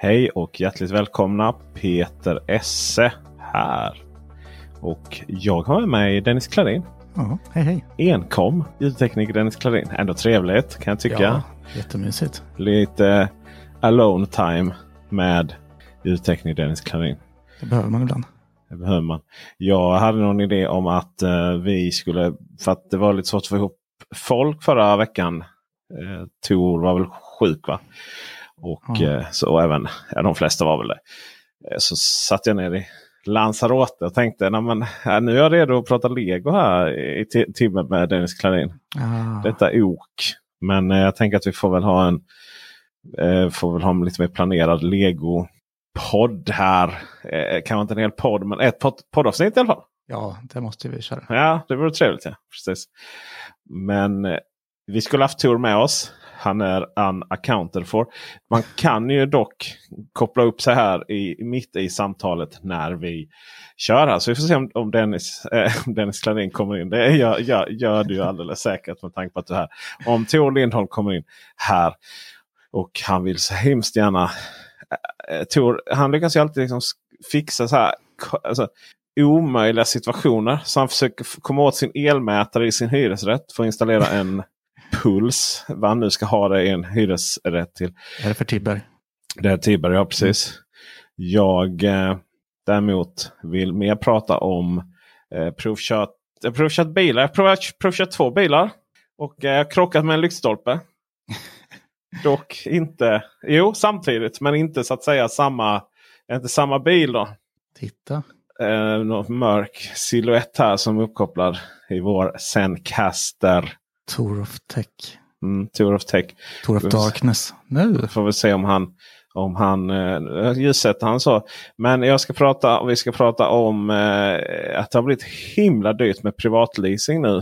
Hej och hjärtligt välkomna! Peter Esse här. Och jag har med mig Dennis Klarin. Ja, hej hej. Enkom ljudtekniker Dennis Klarin. Ändå trevligt kan jag tycka. Ja, jättemysigt. Lite alone time med ljudtekniker Dennis Klarin. Det behöver man ibland. Det behöver man. Jag hade någon idé om att uh, vi skulle, för att det var lite svårt att få ihop folk förra veckan. Uh, Tor var väl sjuk va? Och uh, så även, ja, de flesta var väl det. Uh, så satt jag ner i Lanzarote och tänkte nej, men, ja, nu är jag redo att prata lego här i ti- timmen med Dennis Klarin. Ah, Detta ok. Men eh, jag tänker att vi får väl ha en eh, får väl ha en lite mer planerad Lego-podd här. Eh, kanske inte en hel podd, men ett podd, poddavsnitt i alla fall. ja, det måste vi köra. Ja, det vore trevligt. Ja. Precis. Men eh, vi skulle haft Tor med oss. Han är unaccounted for. Man kan ju dock koppla upp sig här i, mitt i samtalet när vi kör här. Så vi får se om, om Dennis, äh, Dennis Klarin kommer in. Det gör, gör, gör du alldeles säkert med tanke på att du är här. Om Tor Lindholm kommer in här och han vill så hemskt gärna. Äh, Tor, han lyckas ju alltid liksom fixa så här. Alltså, omöjliga situationer. Så han försöker komma åt sin elmätare i sin hyresrätt för att installera en puls. Vad nu ska ha det i en hyresrätt till. Är det för Tibber? Det är Tibber, ja precis. Jag eh, däremot vill mer prata om eh, provkört, eh, provkört bilar. Jag har provkört två bilar. Och eh, krockat med en lyktstolpe. Dock inte, jo samtidigt men inte så att säga samma, inte samma bil. då Titta. eh, någon mörk silhuett här som är uppkopplad i vår Zencaster. Tour of Tech. Mm, Tour of Tech. Tour of Darkness. Nu. Får vi se om han, om han eh, ljussätter han så. Men jag ska prata, vi ska prata om eh, att det har blivit himla dyrt med privatleasing nu.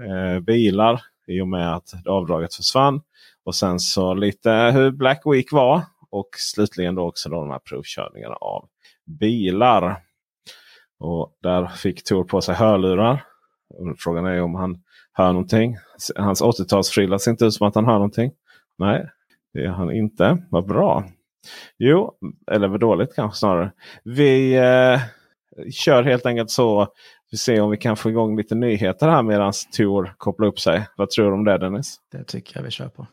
Eh, bilar i och med att avdraget försvann. Och sen så lite hur Black Week var. Och slutligen då också då de här provkörningarna av bilar. Och där fick Tor på sig hörlurar. Frågan är om han hör någonting. Hans 80-talsfrilla ser inte ut som att han hör någonting. Nej, det gör han inte. Vad bra. Jo, eller vad dåligt kanske snarare. Vi eh, kör helt enkelt så. Vi ser om vi kan få igång lite nyheter här medan Tor kopplar upp sig. Vad tror du om det Dennis? Det tycker jag vi kör på.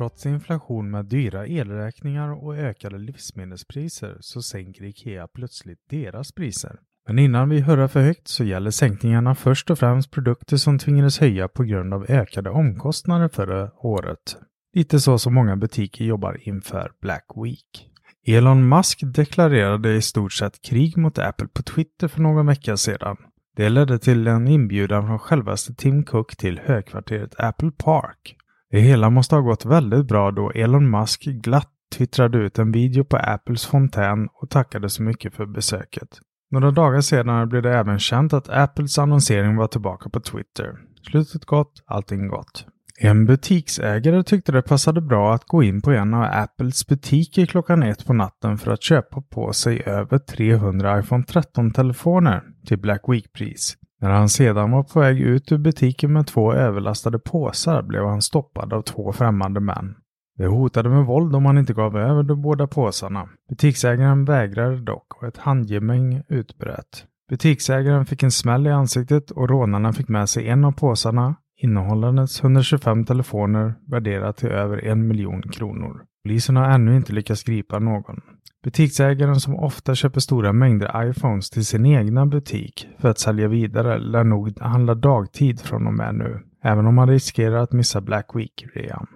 Trots inflation med dyra elräkningar och ökade livsmedelspriser så sänker IKEA plötsligt deras priser. Men innan vi hurrar för högt så gäller sänkningarna först och främst produkter som tvingades höja på grund av ökade omkostnader förra året. Lite så som många butiker jobbar inför Black Week. Elon Musk deklarerade i stort sett krig mot Apple på Twitter för någon vecka sedan. Det ledde till en inbjudan från självaste Tim Cook till högkvarteret Apple Park. Det hela måste ha gått väldigt bra då Elon Musk glatt twittrade ut en video på Apples fontän och tackade så mycket för besöket. Några dagar senare blev det även känt att Apples annonsering var tillbaka på Twitter. Slutet gott, allting gott. En butiksägare tyckte det passade bra att gå in på en av Apples butiker klockan ett på natten för att köpa på sig över 300 iPhone 13-telefoner till Black Week-pris. När han sedan var på väg ut ur butiken med två överlastade påsar blev han stoppad av två främmande män. De hotade med våld om han inte gav över de båda påsarna. Butiksägaren vägrade dock och ett handgemäng utbröt. Butiksägaren fick en smäll i ansiktet och rånarna fick med sig en av påsarna innehållandes 125 telefoner värderat till över en miljon kronor. Polisen har ännu inte lyckats gripa någon. Butiksägaren som ofta köper stora mängder iPhones till sin egna butik för att sälja vidare lär nog handla dagtid från och med nu, även om man riskerar att missa Black Week-rean.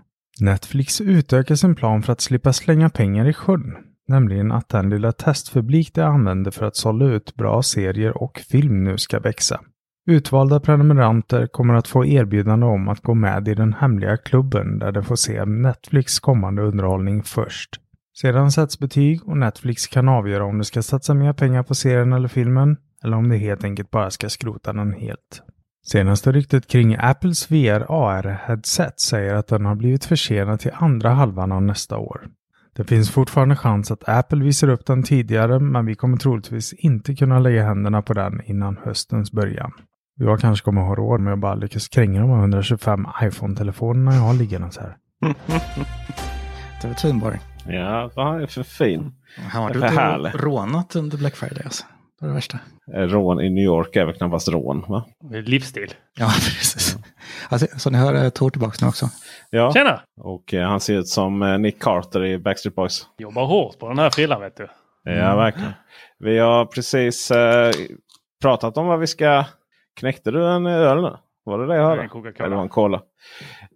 Netflix utökar sin plan för att slippa slänga pengar i sjön, nämligen att den lilla testpublik de använder för att sålla ut bra serier och film nu ska växa. Utvalda prenumeranter kommer att få erbjudande om att gå med i den hemliga klubben där de får se Netflix kommande underhållning först. Sedan sätts betyg och Netflix kan avgöra om de ska satsa mer pengar på serien eller filmen eller om de helt enkelt bara ska skrota den helt. Senaste ryktet kring Apples VR AR-headset säger att den har blivit försenad till andra halvan av nästa år. Det finns fortfarande chans att Apple visar upp den tidigare men vi kommer troligtvis inte kunna lägga händerna på den innan höstens början. Jag kanske kommer ha råd med att bara lyckas kränga de här 125 iPhone-telefonerna jag har liggandes här. Det var Thunborg. Ja, han är för fin. Han härligt. och rånat under Black Friday alltså. Det var det värsta. Eh, Rån i New York är väl knappast rån va? Livsstil. Ja, precis. Alltså, så ni hör eh, Tor tillbaka nu också. Ja, Tjena! och eh, han ser ut som eh, Nick Carter i Backstreet Boys. Jobbar hårt på den här frillan vet du. Ja, verkligen. Vi har precis eh, pratat om vad vi ska... Knäckte du en öl nu? Var det det jag hörde? En. Eller var en cola?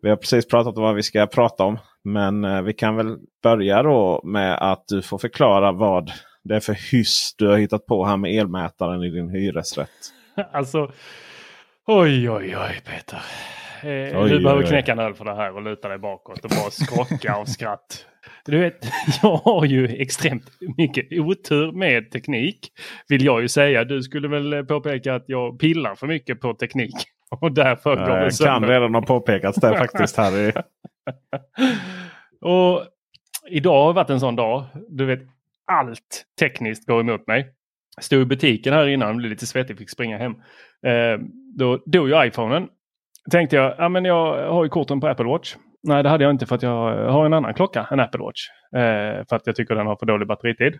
Vi har precis pratat om vad vi ska prata om. Men eh, vi kan väl börja då med att du får förklara vad det är för hyss du har hittat på här med elmätaren i din hyresrätt. Alltså, oj oj oj Peter. Eh, Oj, du behöver oj, knäcka en öl för det här och luta dig bakåt och bara skrocka av skratt. Du vet, jag har ju extremt mycket otur med teknik. Vill jag ju säga. Du skulle väl påpeka att jag pillar för mycket på teknik. Och därför går Eh, det kan sönder. redan ha påpekats det faktiskt här i... Och idag har varit en sån dag. Du vet, allt tekniskt går emot mig. Stod i butiken här innan, blev lite svettig, fick springa hem. Eh, då dog ju iPhonen. Tänkte jag, ja men jag har ju korten på Apple Watch. Nej det hade jag inte för att jag har en annan klocka än Apple Watch. Eh, för att jag tycker den har för dålig batteritid.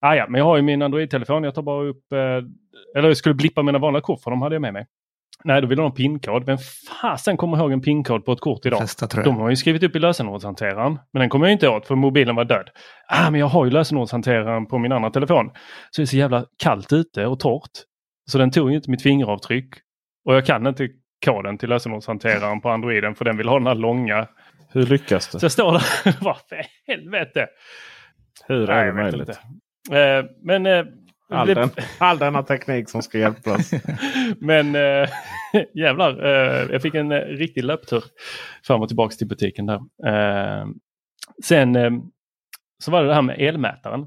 Ah, ja, men jag har ju min Android-telefon. Jag tar bara upp, eh, eller jag skulle blippa mina vanliga kort för de hade jag med mig. Nej, då vill de ha en pinkod. Vem fasen kommer ihåg en pinkod på ett kort idag? Jag. De har ju skrivit upp i lösenordshanteraren. Men den kommer jag inte åt för mobilen var död. Ah, men jag har ju lösenordshanteraren på min andra telefon. Så det är så jävla kallt ute och torrt. Så den tog ju inte mitt fingeravtryck. Och jag kan inte koden till lösenordshanteraren på Androiden för den vill ha den här långa. Hur lyckas Så du? jag står där. Vad för helvete! Hur Nej, är det möjligt? inte. Eh, men eh, All, den, all denna teknik som ska hjälpa oss. Men äh, jävlar, eh, jag fick en uh, riktig löptur fram och tillbaka till butiken där. Eh, sen så var det det här med elmätaren.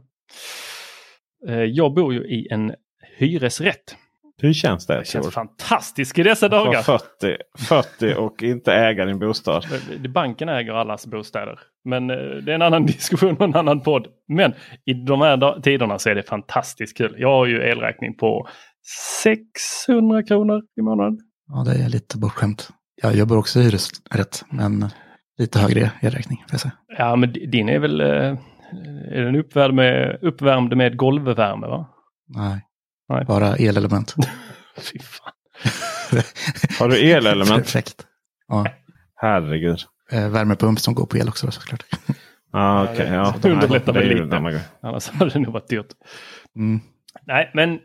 Jag bor ju i en hyresrätt. Hur känns det? Det känns fantastiskt i dessa dagar. 40, 40 och inte äga din bostad. Det- Banken äger allas bostäder. Men eh, det är en annan diskussion och en annan podd. Men i de här tiderna så är det fantastiskt kul. Jag har ju elräkning på 600 kronor i månaden. Ja, det är lite bortskämt. Jag jobbar också i hyresrätt, men lite högre elräkning. Får jag säga. Ja, men di- din är väl eh, är den uppvärmd med, uppvärmd med golvvärme? va? Nej, Nej. bara elelement. Fy fan. Har du elelement? Perfekt. Ja, Herregud. eh, värmepump som går på el också såklart. Ah, okay, ja. det underlättar Nej, väl lite. Annars hade det nog varit dyrt. Mm. Nej, men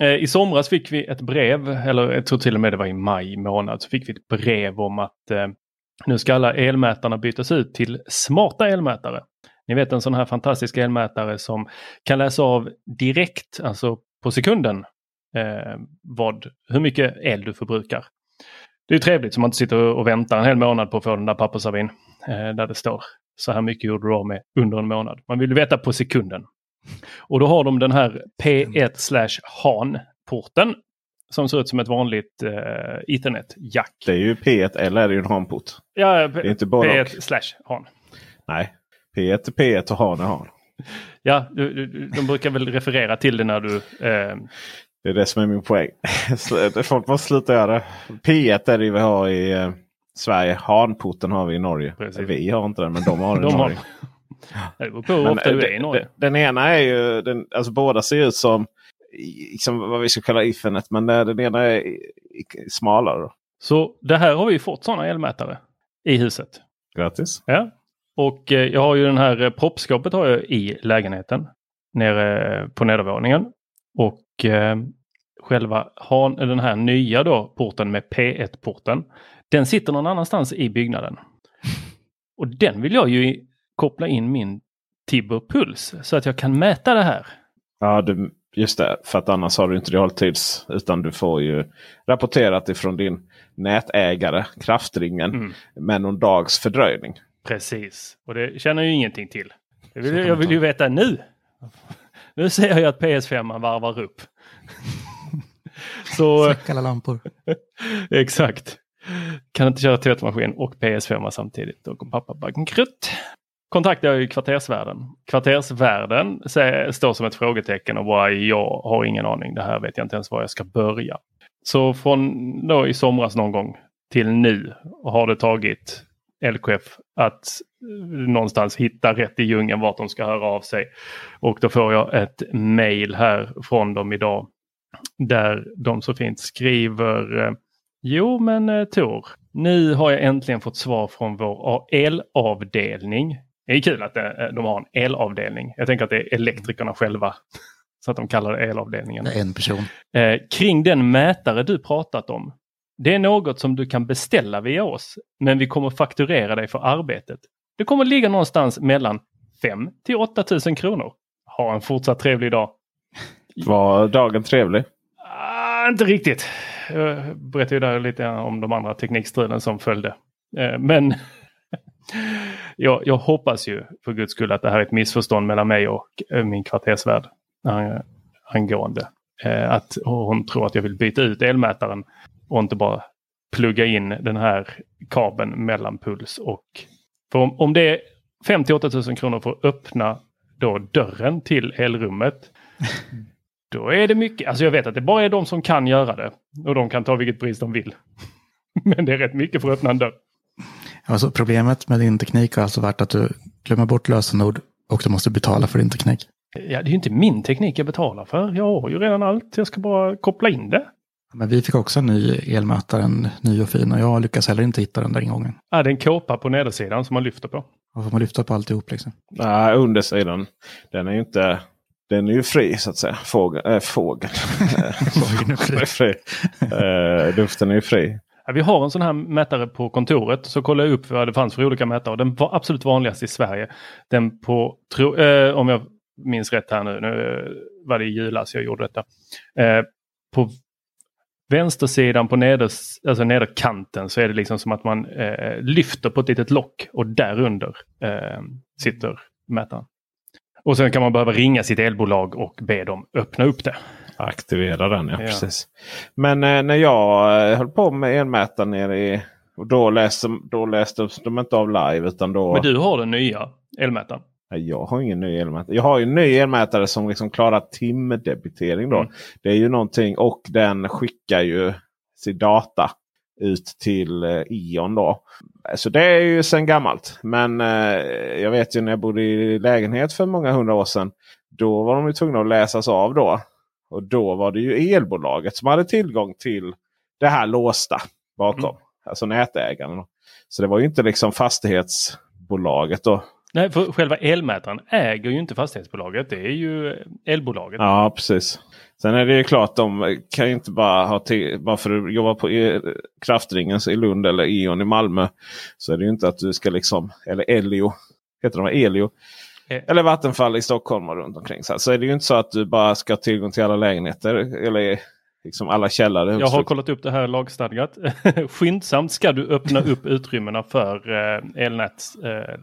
eh, i somras fick vi ett brev, eller jag tror till och med det var i maj månad, så fick vi ett brev om att eh, nu ska alla elmätarna bytas ut till smarta elmätare. Ni vet en sån här fantastisk elmätare som kan läsa av direkt, alltså på sekunden, eh, vad, hur mycket el du förbrukar. Det är trevligt så man inte sitter och väntar en hel månad på att få den där pappersavin eh, där det står så här mycket gjorde du av med under en månad. Man vill veta på sekunden. Och då har de den här P1 slash HAN-porten som ser ut som ett vanligt eh, Ethernet-jack. Det är ju P1 eller är det ju en HAN-port. Ja, Det är inte både P1 och. slash HAN. Nej, P1 är P1 och HAN är HAN. Ja, du, du, de brukar väl referera till det när du... Eh, Det är det som är min poäng. Folk måste sluta göra det. P1 är det vi har i eh, Sverige. HAN-porten har vi i Norge. Precis. Vi har inte den men de har den de i har, Norge. det beror på hur Men, ofta du eh, är i Norge. Den, den ena är ju, den, alltså båda ser ut som liksom, vad vi ska kalla Ethernet. Men den ena är smalare. Så det här har vi fått sådana elmätare i huset. Grattis! Ja. Och eh, jag har ju den här eh, proppskåpet har jag i lägenheten nere eh, på nedervåningen. Och själva han, den här nya då porten med P1-porten. Den sitter någon annanstans i byggnaden. Och den vill jag ju koppla in min Tibber Puls så att jag kan mäta det här. Ja, du, just det. För att annars har du inte realtids. Utan du får ju rapporterat ifrån din nätägare, kraftringen, Mm. med någon dags fördröjning. Precis, och det känner jag ju ingenting till. Det vill, jag vill ju veta nu. Nu ser jag ju att PS5 varvar upp. Så Släck alla lampor. exakt. Kan inte köra tvättmaskin och PS5 samtidigt. Då går pappa bankrutt. Kontaktade jag ju kvartersvärden. Kvartersvärden står som ett frågetecken och bara jag har ingen aning. Det här vet jag inte ens var jag ska börja. Så från då i somras någon gång till nu har det tagit LKF att eh, någonstans hitta rätt i djungeln vart de ska höra av sig. Och då får jag ett mail här från dem idag. Där de så fint skriver eh, Jo men eh, Tor, nu har jag äntligen fått svar från vår elavdelning. Det är kul att de har en elavdelning. Jag tänker att det är elektrikerna själva. Så att de kallar det elavdelningen. En person. Kring den mätare du pratat om. Det är något som du kan beställa via oss, men vi kommer fakturera dig för arbetet. Det kommer ligga någonstans mellan 5 till 8 000 kronor. Ha en fortsatt trevlig dag. Var dagen trevlig? Ah, inte riktigt. Jag berättade ju lite om de andra teknikstriden som följde. Eh, men jag, jag hoppas ju för guds skull att det här är ett missförstånd mellan mig och eh, min kvartersvärd ang- angående. Eh, att hon tror att jag vill byta ut elmätaren och inte bara plugga in den här kabeln mellan puls och... För om, om det är 5 8 000 kronor för att öppna då dörren till elrummet då är det mycket. Alltså jag vet att det bara är de som kan göra det. Och de kan ta vilket pris de vill. Men det är rätt mycket för att öppna en dörr. Alltså, problemet med din teknik har alltså varit att du glömmer bort lösenord och du måste betala för din teknik. Ja, det är ju inte min teknik jag betalar för. Jag har ju redan allt. Jag ska bara koppla in det. Men vi fick också en ny elmätare, en ny och fin, och jag lyckas heller inte hitta den där ingången. Ja, det är en kåpa på nedersidan som man lyfter på. Då får man lyfta på alltihop liksom. Nej, undersidan. Den är ju inte... Den är ju fri så att säga. Fågel. Äh, fågel. Fågeln är fri. fri. Eh, duften är ju fri. Ja, vi har en sån här mätare på kontoret. Så kollade jag upp vad det fanns för olika mätare. Den var absolut vanligast i Sverige. Den på, tro, eh, om jag minns rätt här nu, nu eh, var det i julas jag gjorde detta. Eh, på vänstersidan på neders, alltså nederkanten så är det liksom som att man eh, lyfter på ett litet lock och därunder eh, sitter mätaren. Och sen kan man behöva ringa sitt elbolag och be dem öppna upp det. Aktivera den, ja, Ja. precis. Men eh, när jag eh, höll på med elmätaren nere i... Och då läste, då läste de inte av live utan då... Men du har den nya elmätaren. Jag har ingen ny elmätare. Jag har ju en ny elmätare som liksom klarar timdebitering. Då. Mm. Det är ju någonting och den skickar ju sin data ut till eh, Ion. Då. Så det är ju sedan gammalt. Men eh, jag vet ju när jag bodde i lägenhet för många hundra år sedan. Då var de ju tvungna att läsas av då. Och då var det ju elbolaget som hade tillgång till det här låsta bakom. Mm. Alltså nätägaren. Så det var ju inte liksom fastighetsbolaget då. Nej, för själva elmätaren äger ju inte fastighetsbolaget. Det är ju elbolaget. Ja, precis. Sen är det ju klart de kan ju inte bara ha till, bara för att jobba på e Kraftringens i Lund eller Eon i Malmö. Så är det ju inte att du ska liksom, eller Elio, heter de Elio? Eh. Eller Vattenfall i Stockholm och runt omkring. Så, så är det ju inte så att du bara ska ha tillgång till alla lägenheter eller liksom alla källare. Jag har kollat upp det här lagstadgat. Skyndsamt ska du öppna upp utrymmena för eh, elnät, eh,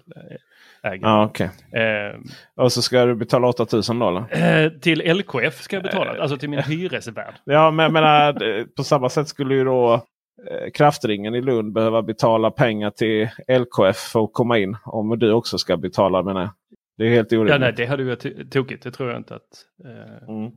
äger. Ja, okej. Eh, Och så ska du betala 8000 dollar. eh, till LKF ska jag betala, alltså till min hyresvärd. Ja, men menar, eh, på samma sätt skulle ju då eh, Kraftringen i Lund behöva betala pengar till LKF för att komma in. Om du också ska betala menar jag. Det är helt Ja, orimligt. nej, det hade ju varit to- tokigt. Det tror jag inte att eh, Mm.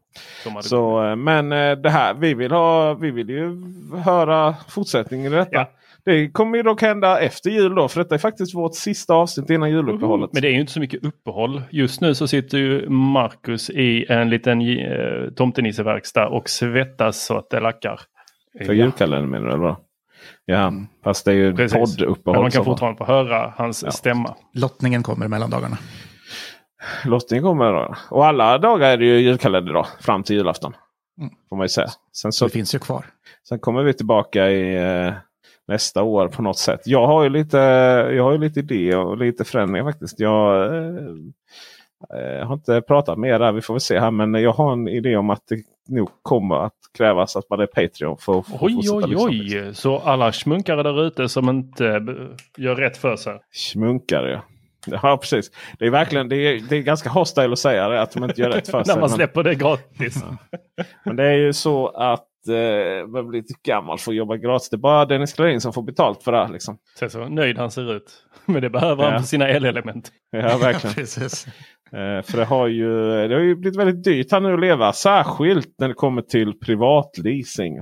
de hade Så, eh, men eh, det här, vi vill, ha, vi vill ju höra fortsättningen i detta. Ja. Det kommer ju dock hända efter jul då. För detta är faktiskt vårt sista avsnitt innan juluppehållet. Men det är ju inte så mycket uppehåll. Just nu så sitter ju Marcus i en liten eh, tomtenisseverkstad och svettas så att det lackar. För julkalendern menar du eller? Ja, fast det är ju Precis. Men podduppehåll. man kan fortfarande få höra hans stämma. Lottningen kommer mellan dagarna. Lottning kommer då. Och alla dagar är det ju julkalender då. Fram till julafton. Mm. Får man ju säga. Sen, så, det finns ju kvar. sen kommer vi tillbaka i eh, nästa år på något sätt. Jag har ju lite, jag har ju lite idéer och lite förändringar faktiskt. Jag eh, eh, har inte pratat med er där. Vi får väl se här. Men jag har en idé om att det nog kommer att krävas att man är Patreon för att Oj, oj, lyssna. oj. Så alla smunkare där ute som inte eh, gör rätt för sig. Smunkare ja. Ja precis. Det är verkligen det är, det är ganska hostile att säga det. Att de inte gör rätt för sig. När man men- släpper det gratis. Men det är ju så att eh, man blir lite gammal för att jobba gratis. Det är bara Dennis Klarin som får betalt för det här. Liksom. Se så nöjd han ser ut. Men det behöver Ja. han för sina elelement. Ja, verkligen. Precis. eh, för det har, ju, det har ju blivit väldigt dyrt här nu att leva. Särskilt när det kommer till privatleasing.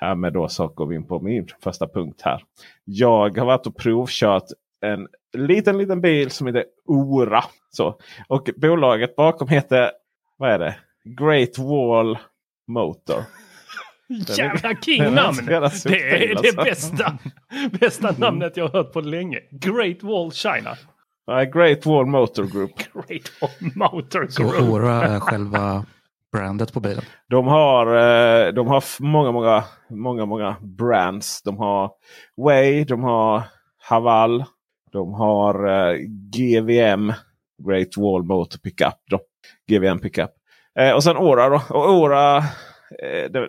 Härmed då så går vi in på min första punkt här. Jag har varit och provkört en liten, liten bil som heter Ora. Så. Och bolaget bakom heter, vad är det? Great Wall Motor. Jävla king-namn! så Det är det alltså. bästa, bästa namnet jag har hört på länge. Great Wall China. Nej, Great Wall Motor Group. Great Wall Motor Så Group. Ora är själva brandet på bilen. De har, eh, de har många, många, många, många brands. De har Way, de har Haval, de har eh, GVM, Great Wall Motor Pickup. Då. GVM Pickup. Eh, och sen Ora då. Och Ora,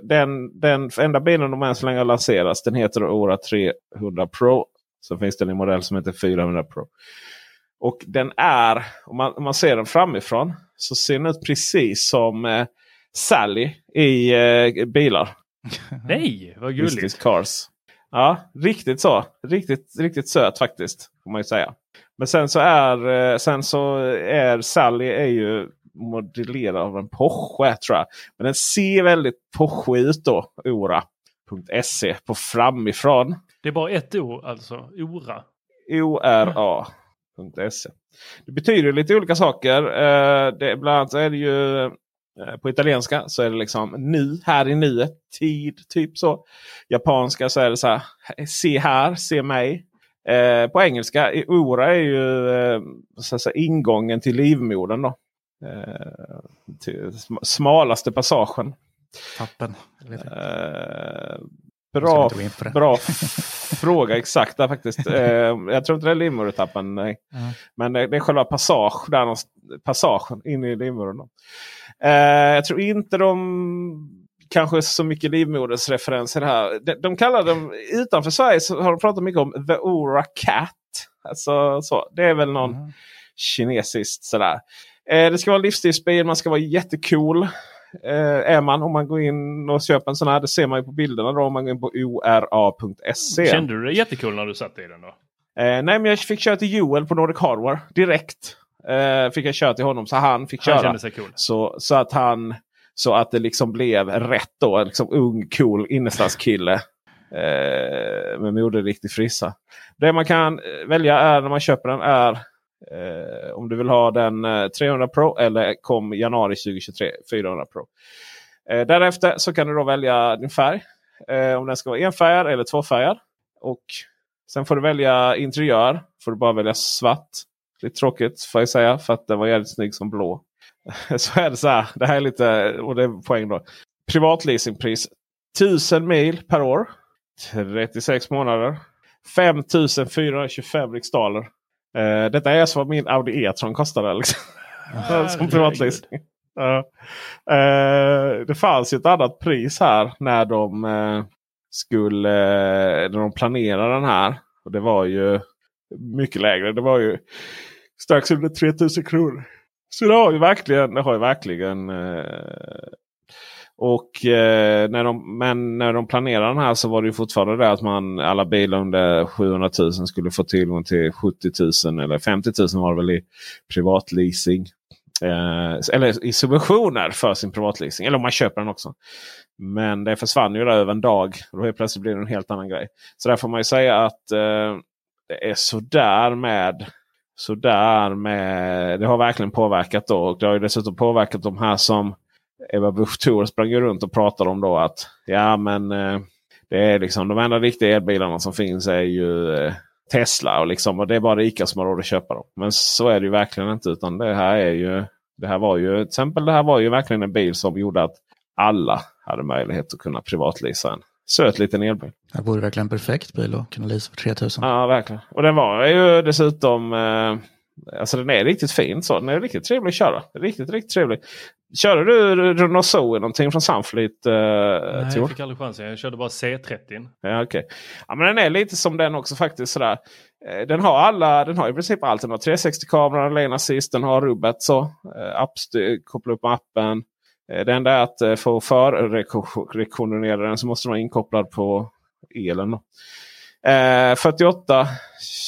den, den enda bilen de än så länge har lanserats, den heter Ora 300 Pro. Så finns det en modell som heter 400 Pro. Och den är, om man, om man ser den framifrån, så ser den ut precis som eh, Sally i eh, bilar. Nej, vad Mystic gulligt. Cars. Ja, riktigt så. Riktigt, riktigt söt faktiskt. Får man ju säga. Men sen så är, eh, sen så är Sally är ju modellerad av en Porsche tror jag. Men den ser väldigt Porsche ut då. Ora.se på framifrån. Det är bara ett ord alltså. Ora. ORA.se. Det betyder lite olika saker. Eh, det, bland annat är det ju eh, på italienska så är det liksom nu, här i nuet, tid, typ så. Japanska så är det så här, se här, se mig. Eh, på engelska, ora är ju eh, så ingången till livmodern. Då. Eh, till sm- smalaste passagen. Tappen. Eh, bra bra fråga exakt där faktiskt. Eh, jag tror inte det är livmodertappen. Nej. Ja. Men det, det är själva passage, där passagen in i livmodern. jag tror inte de kanske så mycket livmodersreferenser här. De, de kallar dem utanför Sverige så har de pratat mycket om The Ora Cat. Alltså, så. Det är väl någon Mhm. kinesiskt sådär. Eh, det ska vara en livsstilsbil, man ska vara jättecool. Eh, är man om man går in och köper en sån här. Det ser man ju på bilderna då om man går in på ora.se. Kände du dig jättecool när du satt i den då? Eh, nej men jag fick köra till Joel på Nordic Hardware direkt. Eh, fick jag köra till honom så han fick Han köra. kände sig cool. Så, så att han så att det liksom blev rätt då. Liksom ung cool innerstadskille. Eh, med moderiktig frissa. Det man kan välja är när man köper den är eh, om du vill ha den eh, 300 Pro eller kom januari 2023 400 Pro. Eh, därefter så kan du då välja din färg. Eh, om den ska vara enfärgad eller tvåfärgad. Och sen får du välja interiör. Får du bara välja svart. Lite tråkigt får jag säga för att den var jävligt snygg som blå. så är det så här. Det här är lite, och det är poäng då. Privatleasingpris 1000 mil per år. 36 månader. 5425 riksdaler. Eh, detta är alltså vad min Audi E-tron kostade. Liksom. som privatleasing. Ja. Eh, det fanns ju ett annat pris här när de eh, skulle när de planerade den här. Och Det var ju mycket lägre. Det var ju strax under 3000 kronor. Så det har ju verkligen, det har ju verkligen eh, och eh, när de, men när de planerade den här så var det ju fortfarande det att man alla bilar under 700 000 skulle få tillgång till 70 000 eller 50 000 var det väl i privatleasing. Eh, eller i subventioner för sin privatleasing. Eller om man köper den också. Men det försvann ju där över en dag. Och då helt plötsligt blir det en helt annan grej. Så där får man ju säga att eh, det är sådär med sådär med. Det har verkligen påverkat då. Och det har ju dessutom påverkat de här som Eva Busch Thor sprang runt och pratade om då att ja men eh, det är liksom de enda riktiga elbilarna som finns är ju eh, Tesla och, liksom, och det är bara rika som har råd att köpa dem. Men så är det ju verkligen inte. utan det här är ju det här var ju till exempel det här var ju verkligen en bil som gjorde att alla hade möjlighet att kunna privatlisa en söt liten elbil. Det vore verkligen en perfekt bil att kunna leasa för 3000. Ja, verkligen. Och den var ju dessutom eh, Alltså den är riktigt fin. så. Den är riktigt trevlig att köra. Riktigt, riktigt trevlig. Körde du Renault Zoe någonting från Sunfleet? Uh, Nej, jag fick aldrig chansen. Jag körde bara C30. Ja, okay. ja, men den är lite som den också faktiskt. Sådär. Eh, den har alla, den har i princip allt. Den har 360-kameran, lane assist, den har rubbet. Så. Uh, koppla upp appen. Uh, det enda är att få förrekonditionera den så måste den vara inkopplad på elen. Då. 48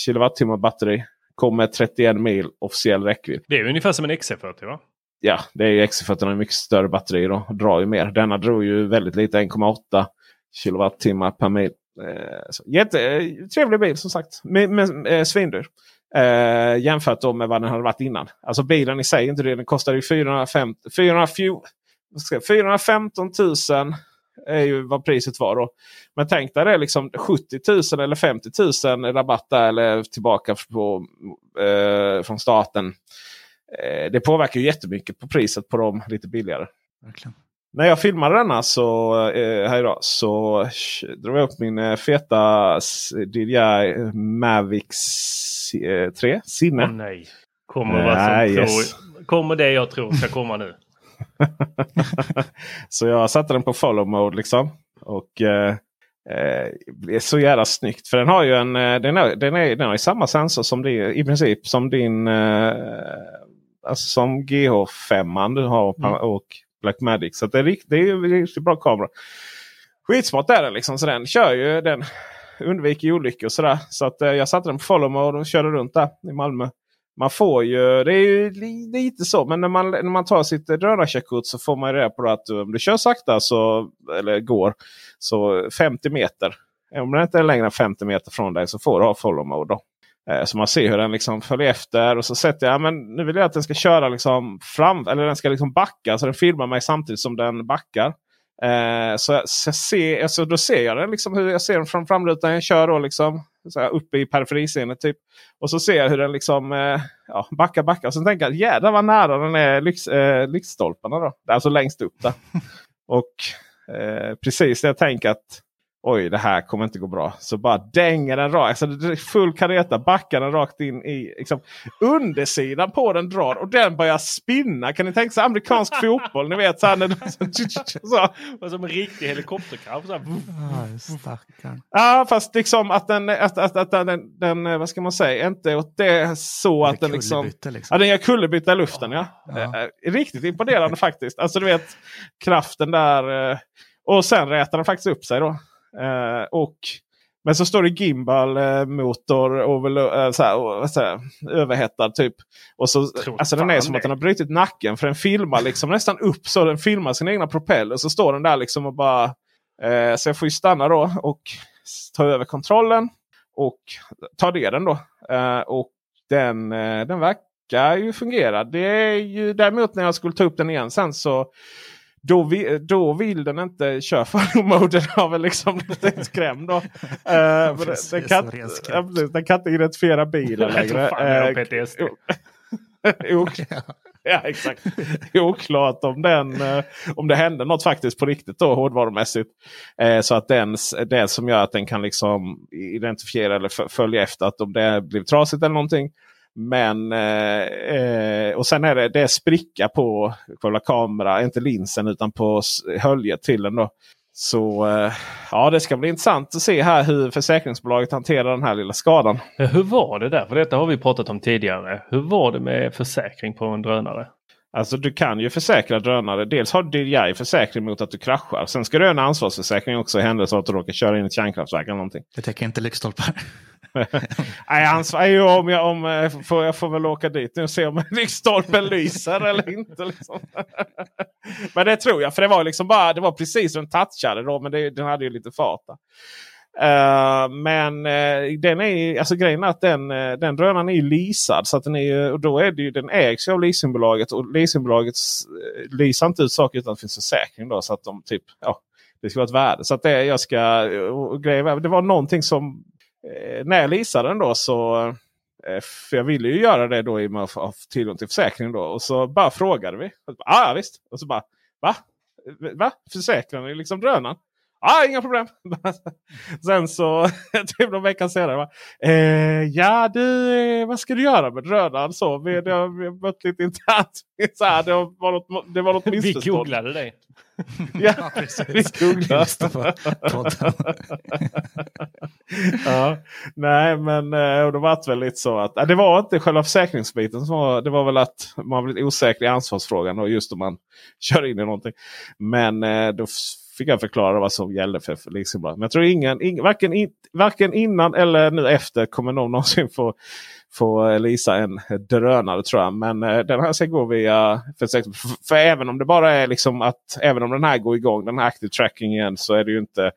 kilowattimmar batteri. Kommer 31 mil officiell räckvidd. Det är ungefär som en XC40 va? Ja, det är ju XC40 har mycket större batteri och drar ju mer. Denna drog ju väldigt lite, 1,8 kilowattimmar per mil. Eh, jättetrevlig eh, bil som sagt. Men, men eh, svindyr. Eh, jämfört då med vad den hade varit innan. Alltså bilen i sig inte det. Den kostade ju 450, 414, 415 000 är ju vad priset var då. Men tänk dig det liksom 70 000 eller 50 000 rabatt där eller tillbaka på, eh, från staten. Eh, det påverkar ju jättemycket på priset på dem lite billigare. Verkligen. När jag filmade denna så, eh, här idag så drog jag upp min eh, feta DJI Mavic 3 Sinne. Oh, nej. Kommer, vad som yes. tror, kommer det jag tror ska komma nu? så jag satte den på follow mode liksom. Och eh, det är så jävla snyggt. För den har ju en, den, är, den, är, den har samma sensor som din, i princip som din eh, alltså som GH5 du har mm. och Blackmagic. Så det är, det är en riktigt bra kamera. Skitsmart är den liksom. Så den kör ju, den undviker olyckor och sådär. Så att eh, jag satte den på follow och körde runt där i Malmö man får ju, det är ju lite så, men när man, när man tar sitt drönarkörkort så får man reda på att om du kör sakta så, eller går så 50 meter. Om den inte är längre än 50 meter från dig så får du ha follow mode. Då. Eh, så man ser hur den liksom följer efter och så sätter jag, men nu vill jag att den ska köra liksom fram, eller den ska liksom backa så den filmar mig samtidigt som den backar. Eh, så, så, ser, alltså, då ser jag den liksom hur jag ser den från framrutan. Jag kör då liksom så här, uppe i periferiscenen. Typ. Och så ser jag hur den liksom eh, ja, backar, backar. Och så tänker jag jädrar vad nära den är lyx, eh, lyktstolparna. Då. Alltså längst upp där. och eh, precis när jag tänker att oj det här kommer inte gå bra. Så bara dänger den rakt. Alltså, full kareta backar den rakt in i liksom, undersidan på den drar och den börjar spinna. Kan ni tänka sig amerikansk fotboll? Ni vet så här, när så. Som en riktig helikopterkraft. Ja fast liksom att den, att, att, att den, den, vad ska man säga, inte åt det så att den liksom, liksom. Ja, den gör kullerbytta i luften. Ja. ja. Eh, riktigt imponerande faktiskt. Alltså du vet kraften där. Eh, och sen rätar den faktiskt upp sig då. Eh, och, men så står det gimbal eh, motor over, så här, så här, överhettad typ. Och så, alltså den är som det. att den har brutit nacken. För den filmar liksom nästan upp så den filmar sin egna propeller. Så står den där liksom och bara... Eh, så jag får ju stanna då och ta över kontrollen. Och ta ner den då. Eh, och den, eh, den verkar ju fungera. Det är ju däremot när jag skulle ta upp den igen sen så då, vi, då vill den inte köra follow mode. Den har väl liksom blivit skrämd. Då. Uh, den, kan, ja, den kan inte identifiera bilen längre. Uh, ja, exakt. Oklart om, den, uh, om det hände något faktiskt på riktigt då hårdvarumässigt. Uh, så att den, det som gör att den kan liksom identifiera eller följa efter att om det blir trasigt eller någonting. Men eh, eh, och sen är det, det är spricka på själva kameran, inte linsen utan på höljet till den. Då. Så eh, ja, det ska bli intressant att se här hur försäkringsbolaget hanterar den här lilla skadan. Hur var det där? För detta har vi pratat om tidigare. Hur var det med försäkring på en drönare? Alltså du kan ju försäkra drönare. Dels har DJI försäkring mot att du kraschar. Sen ska du ha en ansvarsförsäkring också i händelse av att du råkar köra in i ett kärnkraftverk eller någonting. Det täcker inte lyktstolpar. Nej, ansvar, ju om jag, om, eh, får, jag får väl åka dit nu och se om lyktstolpen lyser eller inte. Liksom. men det tror jag. För det var liksom bara, det var precis som en touchade då. Men det, den hade ju lite fart. där. Eh, men uh, den är, alltså grejen är att den, uh, den drönaren är ju leasad. Så att den, är ju, och då är det ju, den ägs ju av leasingbolaget. Och leasingbolaget uh, leasar inte ut saker utan att det finns försäkring. Då, så att de typ, ja, det ska vara ett värde. Så att det, jag ska, och grejen, är- det var någonting som när jag leasade den då så för jag ville ju göra det då i och med att ha tillgång till försäkring. Då. Och så bara frågade vi. Och så bara, ah, visst. Och så bara va? Va? Försäkrar ni liksom drönaren? Ja, inga problem. Sen så typ någon vecka senare. Bara, eh, ja du, eh, vad ska du göra med drönaren? Så, vi, det har, vi har mött lite internt. Så här, det, var något, det var något Vi missförstånd. googlade dig. Ja, Ja, precis. vi googlade. Ja, nej, men eh, och det var väl lite så att det var inte själva försäkringsbiten. Som var, det var väl att man blivit osäker i ansvarsfrågan och just om man kör in i någonting. Men eh, då fick jag förklara vad som gällde för, för leasingbolaget. Men jag tror ingen, ing, varken, in, varken innan eller nu efter kommer någon någonsin få, få eh, leasa en drönare tror jag. Men eh, den här ska gå via försäkrings... För, för även om det bara är liksom att även om den här går igång, den här active tracking igen, så är det ju inte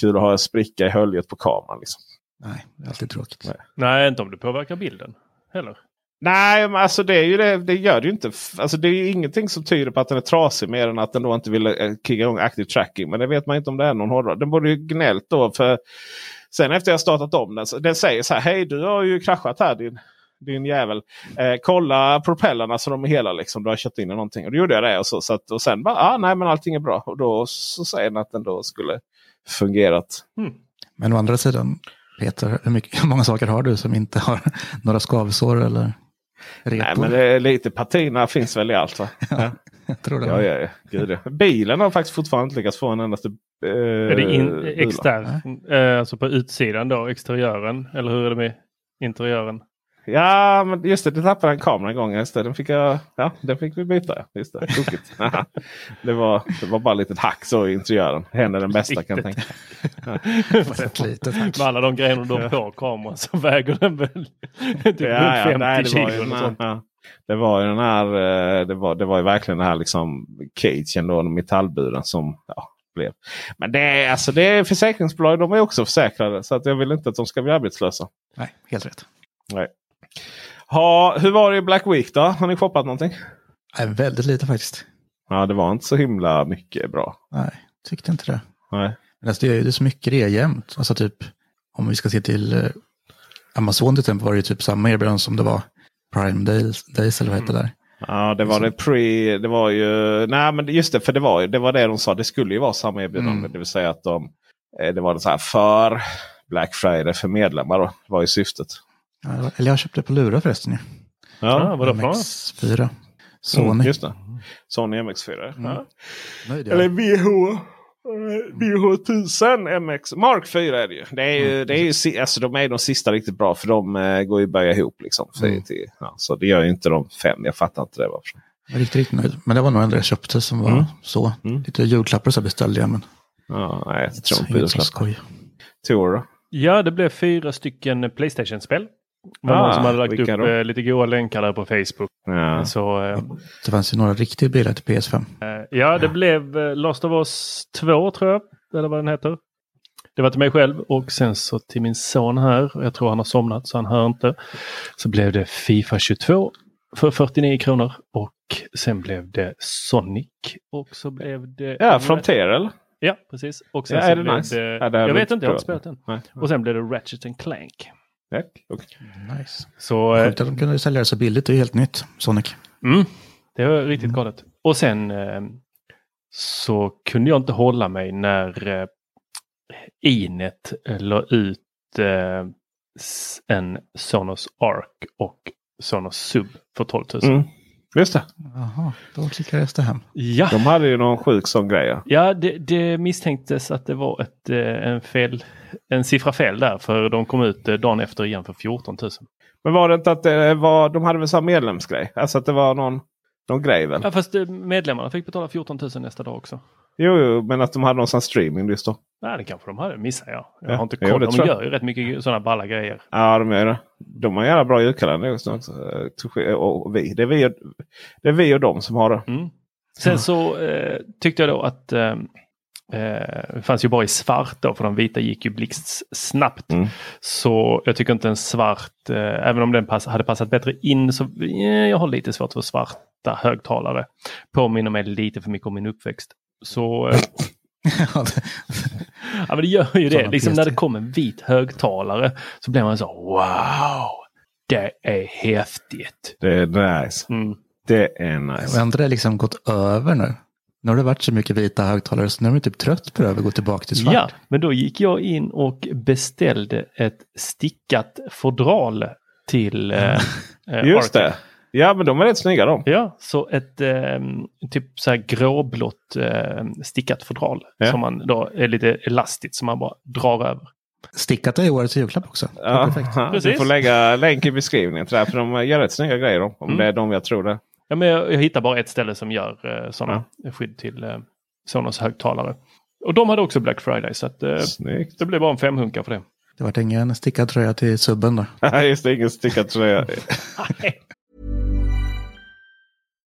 kul att ha en spricka i höljet på kameran. Liksom. Nej, det är alltid tråkigt. Nej. Nej, inte om det påverkar bilden. Heller. Nej, men alltså det, är ju det, det gör det ju inte. Alltså det är ju ingenting som tyder på att den är trasig mer än att den då inte vill eh, kicka igång active tracking. Men det vet man inte om det är någon hårdvara. Den borde ju gnällt då. för Sen efter jag startat om den. så- Den säger så här. Hej du har ju kraschat här din, din jävel. Eh, kolla propellerna så de är hela. Liksom. Du har kört in i någonting. Och då gjorde jag det. Och, så, så att, och sen bara, ah, nej men allting är bra. Och då så säger den att den då skulle fungerat. Men å andra sidan, Peter, hur, mycket, hur många saker har du som inte har några skavsår eller repor? Nej men det är lite patina finns väl i allt va? Ja. Jag tror det. Ja, ja, ja. Gud, ja. Bilen har faktiskt fortfarande inte lyckats få en endaste eh, Är det in, extern, eh, alltså på utsidan då, exteriören? Eller hur är det med interiören? Ja, men just det. Det tappade en kamera en gång. Just det, den, fick jag, ja, den fick vi byta. ja. Just det, det, var, det var bara ett litet hack så i interiören. Händer den bästa kan jag tänka. Litet. Med alla de grejerna du har på kameran så väger den väl typ Ja, ja, runt 50 nej, det, var kilo ju eller sånt. ja. det var ju den här. eh, Det var, det var ju verkligen den här liksom cagen då, den metallburen som ja, blev. Men det är, alltså, det är försäkringsbolag. De är också försäkrade. Så att jag vill inte att de ska bli arbetslösa. Nej, helt rätt. Nej. Ha, hur var det i Black Week då? Har ni shoppat någonting? Nej, väldigt lite faktiskt. Ja, det var inte så himla mycket bra. Nej, tyckte inte det. Nej. Men alltså, det är ju så mycket det är jämt. Alltså typ, om vi ska se till eh, Amazon till exempel var det ju typ samma erbjudande som det var Prime Days, Days eller vad heter det där. Ja, det var det pre... Det var ju... Nej, men just det. För det var, det var det de sa. Det skulle ju vara samma erbjudande. Mm. Det vill säga att de... eh, Det var så här för Black Friday för medlemmar. Då, var ju syftet. Ja, eller jag köpte på Lura förresten ju. Ja, vadå för något? MX4. Sony. Mm, just det. Sony MX4. Mm. Ja. Nöjd. Eller VH. eh, VH1000 MX. Mark 4 är det ju. Det är ju, Mm, det är ju alltså, de är de sista riktigt bra. För de eh, går ju böja ihop. Liksom, för, Mm. till, ja, så det gör ju inte de fem. Jag fattar inte det. Varför. Jag var riktigt, riktigt nöjd. Men det var nog ändå jag köpte som var Mm. så. Mm. Lite julklappar så beställde jag. Men Ja, nej, jag tror inte så skoj. Tor då? Ja, det blev fyra stycken Playstation-spel. Det var Ah, någon som hade lagt upp då? eh, lite goda länkar där på Facebook. Ja. Så, eh, Det fanns ju några riktigt billiga till PS5. eh, ja, det blev eh, Last of Us 2 tror jag. Eller vad den heter. Det var till mig själv och sen så till min son här. Jag tror han har somnat så han hör inte. Så blev det Fifa 22 för 49 kronor. Och sen blev det Sonic. Och så blev det... Ja, Frontier eller? Ja, precis. Och sen Ja, så är det blev nice? det... Ja, det jag vet inte, jag har inte spelat den. Nej. Och sen blev det Ratchet and Clank. Okej. Nice. Så eh, Sjukt att de kunde sälja det så billigt. Det är helt nytt, Sonic. Mm, det var riktigt galet. Och sen eh, så kunde jag inte hålla mig när eh, Inet la ut en Sonos Arc och Sonos Sub för 12 000. Mm. Just det. Jaha, då klickades det hem. Ja, De hade ju någon sjuk sån grej. ja. det, det misstänktes att det var ett, eh, en, fel, en siffra fel där. För de kom ut eh, dagen efter igen för 14 000. Men var det inte att det var, de hade väl så medlemsgrej? Alltså att det var någon, någon grej väl? Ja, fast eh, medlemmarna fick betala 14 000 nästa dag också. Jo, jo, men att de hade någon sån streaming just då. Nej, det kanske de hade. Missar jag. Jag Ja, har inte jo, koll. det de gör ju rätt mycket sådana balla grejer. Ja, de är det. De har jävla bra julkalender också. Och vi. Det, är vi och, det är vi och de som har det. Mm. Sen så eh, tyckte jag då att eh, eh, det fanns ju bara i svart då för de vita gick ju blixtsnabbt. Mm. Så jag tycker inte en svart, eh, även om den pass, hade passat bättre in så eh, jag har lite svårt för svarta högtalare. Påminner mig lite för mycket om min uppväxt. Så eh, Ja, men det gör ju det. Liksom när PS3. det kommer en vit högtalare så blir man så wow, det är häftigt. Det är nice. Mm. Det är Och nice. ändå har det liksom gått över nu. Nu har det varit så mycket vita högtalare så nu är man typ trött på det och gå tillbaka till svart. Ja, men då gick jag in och beställde ett stickat fodral till eh, eh, Just Arctic. det. Ja, men de är rätt snygga de. Ja, så ett eh, typ så här gråblått eh, stickat fodral Ja. som man då är lite elastiskt som man bara drar över. Stickat är årets julklapp också. Ja, Perfekt. du får lägga länk i beskrivningen till det här, för de gör rätt snygga grejer. de, Om Mm. det är de jag tror det. Ja, men jag, jag hittar bara ett ställe som gör eh, sådana skydd till eh, Sonos högtalare. Och de hade också Black Friday så att, eh, det blev bara en femhunka för det. Det vart ingen stickad tröja till subben då. Nej, just det. Ingen stickad tröja.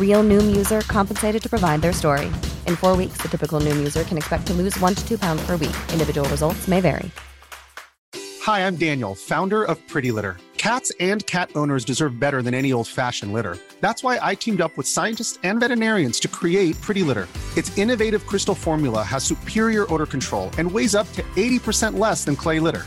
Real Noom user compensated to provide their story. In four weeks, the typical Noom user can expect to lose one to two pounds per week. Individual results may vary. Hi, I'm Daniel, founder of Pretty Litter. Cats and cat owners deserve better than any old fashioned litter. That's why I teamed up with scientists and veterinarians to create Pretty Litter. Its innovative crystal formula has superior odor control and weighs up to 80% less than clay litter.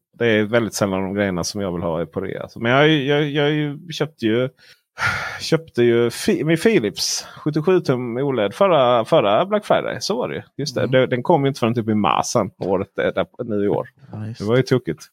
Det är väldigt sällan de grejerna som jag vill ha är på rea. Men jag, jag, jag, köpte ju köpte ju min Philips 77 tum OLED förra, förra Black Friday. Så var det ju. Just det. det den kom ju inte förrän typ i mars året eh, där, nu i år. Ja, Det var ju tokigt.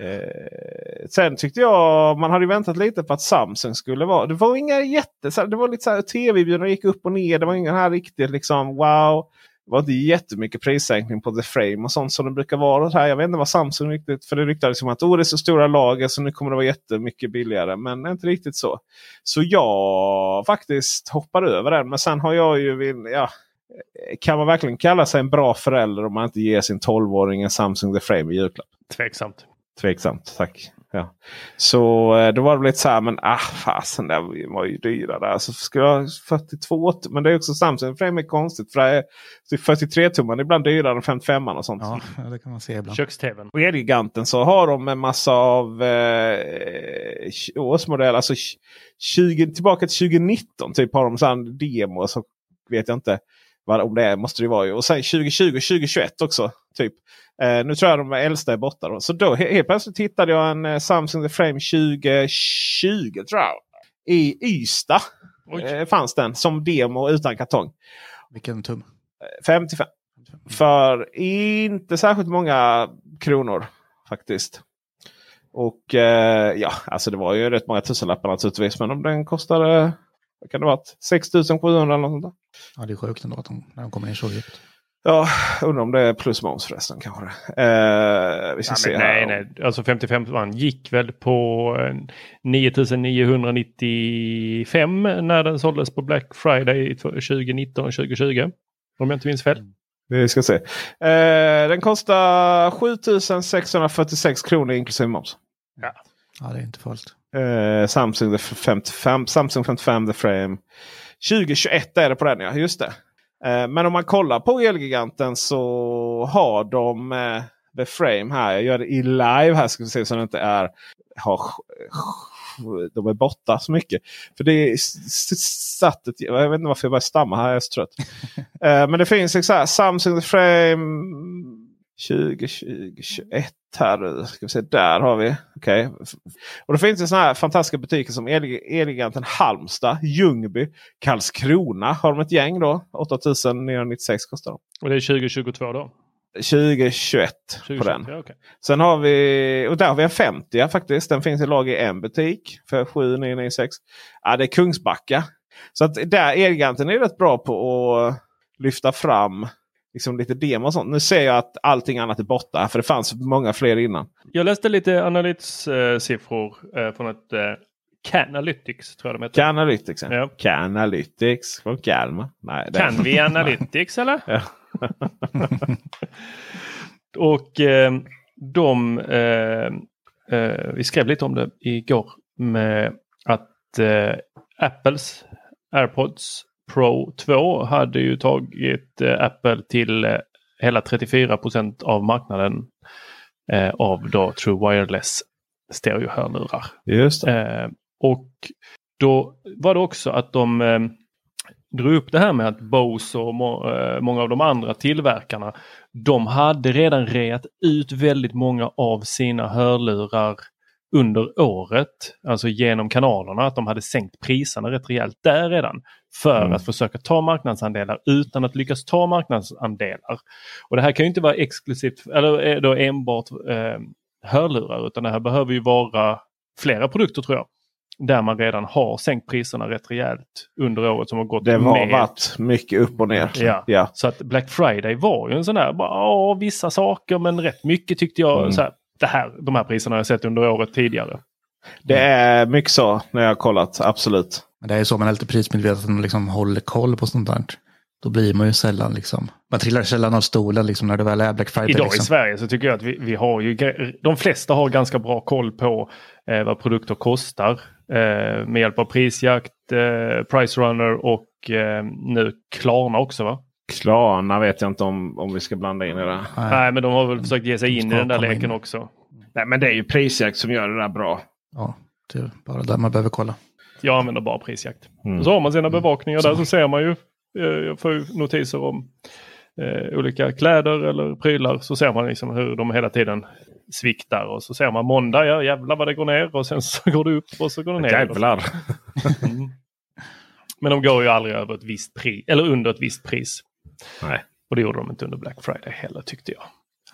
Eh, sen tyckte jag man hade väntat lite på att Samsung skulle vara. Det var inga jätte... Det var lite så här tv-bjudna gick upp och ner. Det var ingen här riktigt liksom wow. Det var inte jättemycket prissänkning på The Frame och sånt som det brukar vara. Här. Jag vet inte vad Samsung riktigt... För det ryktades om att oh, det är så stora lager så nu kommer det vara jättemycket billigare. Men inte riktigt så. Så jag faktiskt hoppar över den. Men sen har jag ju... Ja, kan man verkligen kalla sig en bra förälder om man inte ger sin 12-åring en Samsung The Frame i julklapp? Tveksamt. Tveksamt, tack. Ja. Så eh, då var det lite så här, men ah fasen det var ju dyra där. Så ska jag ha 42 Men det är också Samsung Frame är konstigt. För det är 43 tummar ibland dyrare än 55 och sånt. Ja, det kan man se ibland. Köks-tvn. Och Elgiganten så har de en massa av eh, årsmodell. Alltså 20, tillbaka till 2019 typ har de sån demo. Så vet jag inte vad, om det är. Måste det vara ju. Och sen 2020 och 2021 också. Typ. Eh, nu tror jag de äldsta är borta. Då. Så då helt plötsligt hittade jag en eh, Samsung The Frame 2020 tror jag. I Ystad eh, fanns den som demo utan kartong. Vilken tum? 55. För inte särskilt många kronor faktiskt. Och eh, ja, alltså det var ju rätt många tusenlappar naturligtvis. Men om den kostade vad kan det vara? 6700 eller något sånt där. Ja, det är sjukt ändå att de, när de kommer ner så djupt. Ja, undrar om det är plus moms förresten kanske. Eh, vi ska ja, se nej, här. nej. Alltså 55 man gick väl på 9995 när den såldes på Black Friday 2019-2020. Om jag inte minns fel. Vi ska se. Eh, den kostar 7646 kronor inklusive moms. Ja. ja, det är inte fullt. Eh, Samsung, the 55, Samsung 55 The Frame. 2021 är det på den ja, just det. Eh, men om man kollar på Elgiganten så har de eh, The Frame här. Jag gör det i live här ska vi se så det inte är har, de är borta så mycket. För det är satt ett, Jag vet inte varför jag bara stammar här. Jag är så trött. eh, men det finns så här, Samsung The Frame 2021 här. Ska vi se, där har vi. Okay. Och då finns det sådana här fantastiska butiker som Elgiganten Halmstad, Ljungby, Karlskrona. Har de ett gäng då. 8996 kostar de. Och det är 2022 då? 2021 på den. Okay. Sen har vi, och där har vi en 50 faktiskt. Den finns i lager i en butik för 7996. Ja, det är Kungsbacka. Så att där Elgiganten är rätt bra på att lyfta fram liksom lite demo och sånt. Nu ser jag att allting annat är borta. För det fanns många fler innan. Jag läste lite Analytics-siffror eh, från ett eh, Canalytics. Tror jag de heter. Canalytics, ja. ja. Canalytics från Kalmar. Nej, det... Kan vi Analytics eller? och eh, de, eh, eh, vi skrev lite om det igår med att eh, Apples AirPods Pro 2 hade ju tagit eh, Apple till eh, hela 34% av marknaden eh, av då True Wireless stereohörlurar. Just det. och då var det också att de drog upp det här med att Bose och må, eh, många av de andra tillverkarna de hade redan reat ut väldigt många av sina hörlurar under året, alltså genom kanalerna, att de hade sänkt priserna rätt rejält där redan för mm. att försöka ta marknadsandelar utan att lyckas ta marknadsandelar. Och det här kan ju inte vara exklusivt eller då enbart eh, hörlurar utan det här behöver ju vara flera produkter tror jag. Där man redan har sänkt priserna rätt rejält under året som har gått. Det har varit mycket upp och ner. Ja. ja. Så att Black Friday var ju en sån här, bara, vissa saker men rätt mycket tyckte jag. Mm. Så här, det här, de här priserna har jag sett under året tidigare. Det är mycket så när jag har kollat, absolut. Men det är så man är lite prismedveten och liksom håller koll på sånt där. Då blir man ju sällan liksom, man trillar sällan av stolen liksom när det väl är Black Friday. Idag liksom. i Sverige så tycker jag att vi, vi har ju, de flesta har ganska bra koll på eh, vad produkter kostar. Eh, med hjälp av prisjakt, eh, Price Runner och eh, nu Klarna också va? Klarna vet jag inte om, om vi ska blanda in i det. Nej, Nej men de har väl försökt ge sig in i den där leken in. också. Nej men det är ju prisjakt som gör det där bra. Ja, det är bara där man behöver kolla. Jag använder bara prisjakt. Mm. Så har man sina bevakningar där så ser man ju. Eh, jag får ju notiser om eh, olika kläder eller prylar. Så ser man liksom hur de hela tiden sviktar. Och så ser man måndag, ja jävlar vad det går ner. Och sen så går det upp och så går det ner. Jävlar! Mm. Men de går ju aldrig över ett visst pris, eller under ett visst pris. Nej. Och det gjorde de inte under Black Friday heller tyckte jag.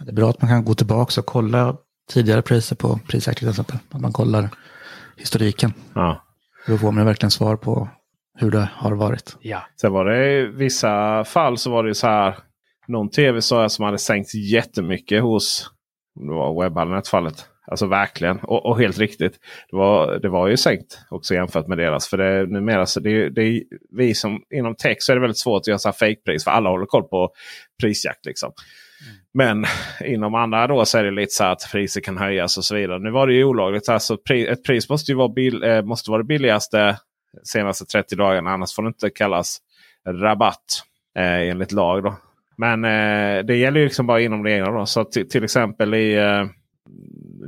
Det är bra att man kan gå tillbaka och kolla tidigare priser på Prisjakt till exempel. Att man kollar historiken. Ja. Då får man verkligen svar på hur det har varit. Ja. Sen var det i vissa fall så var det så här. någon tv sa jag som hade sänkts jättemycket hos det var webbhallen i ett fallet. Alltså verkligen och, och, helt riktigt. Det var, det var ju sänkt också jämfört med deras. För det, numera så det, det vi som inom tech så är det väldigt svårt att göra så här fake-pris. För alla håller koll på prisjakt. Liksom. Men inom andra då så är det lite så att priser kan höjas och så vidare. Nu var det ju olagligt. Alltså, ett pris måste ju vara, bil, eh, måste vara det billigaste senaste 30 dagarna. Annars får det inte kallas rabatt eh, enligt lag. Då. Men eh, det gäller ju liksom bara inom reglerna. Då. Så till exempel i eh,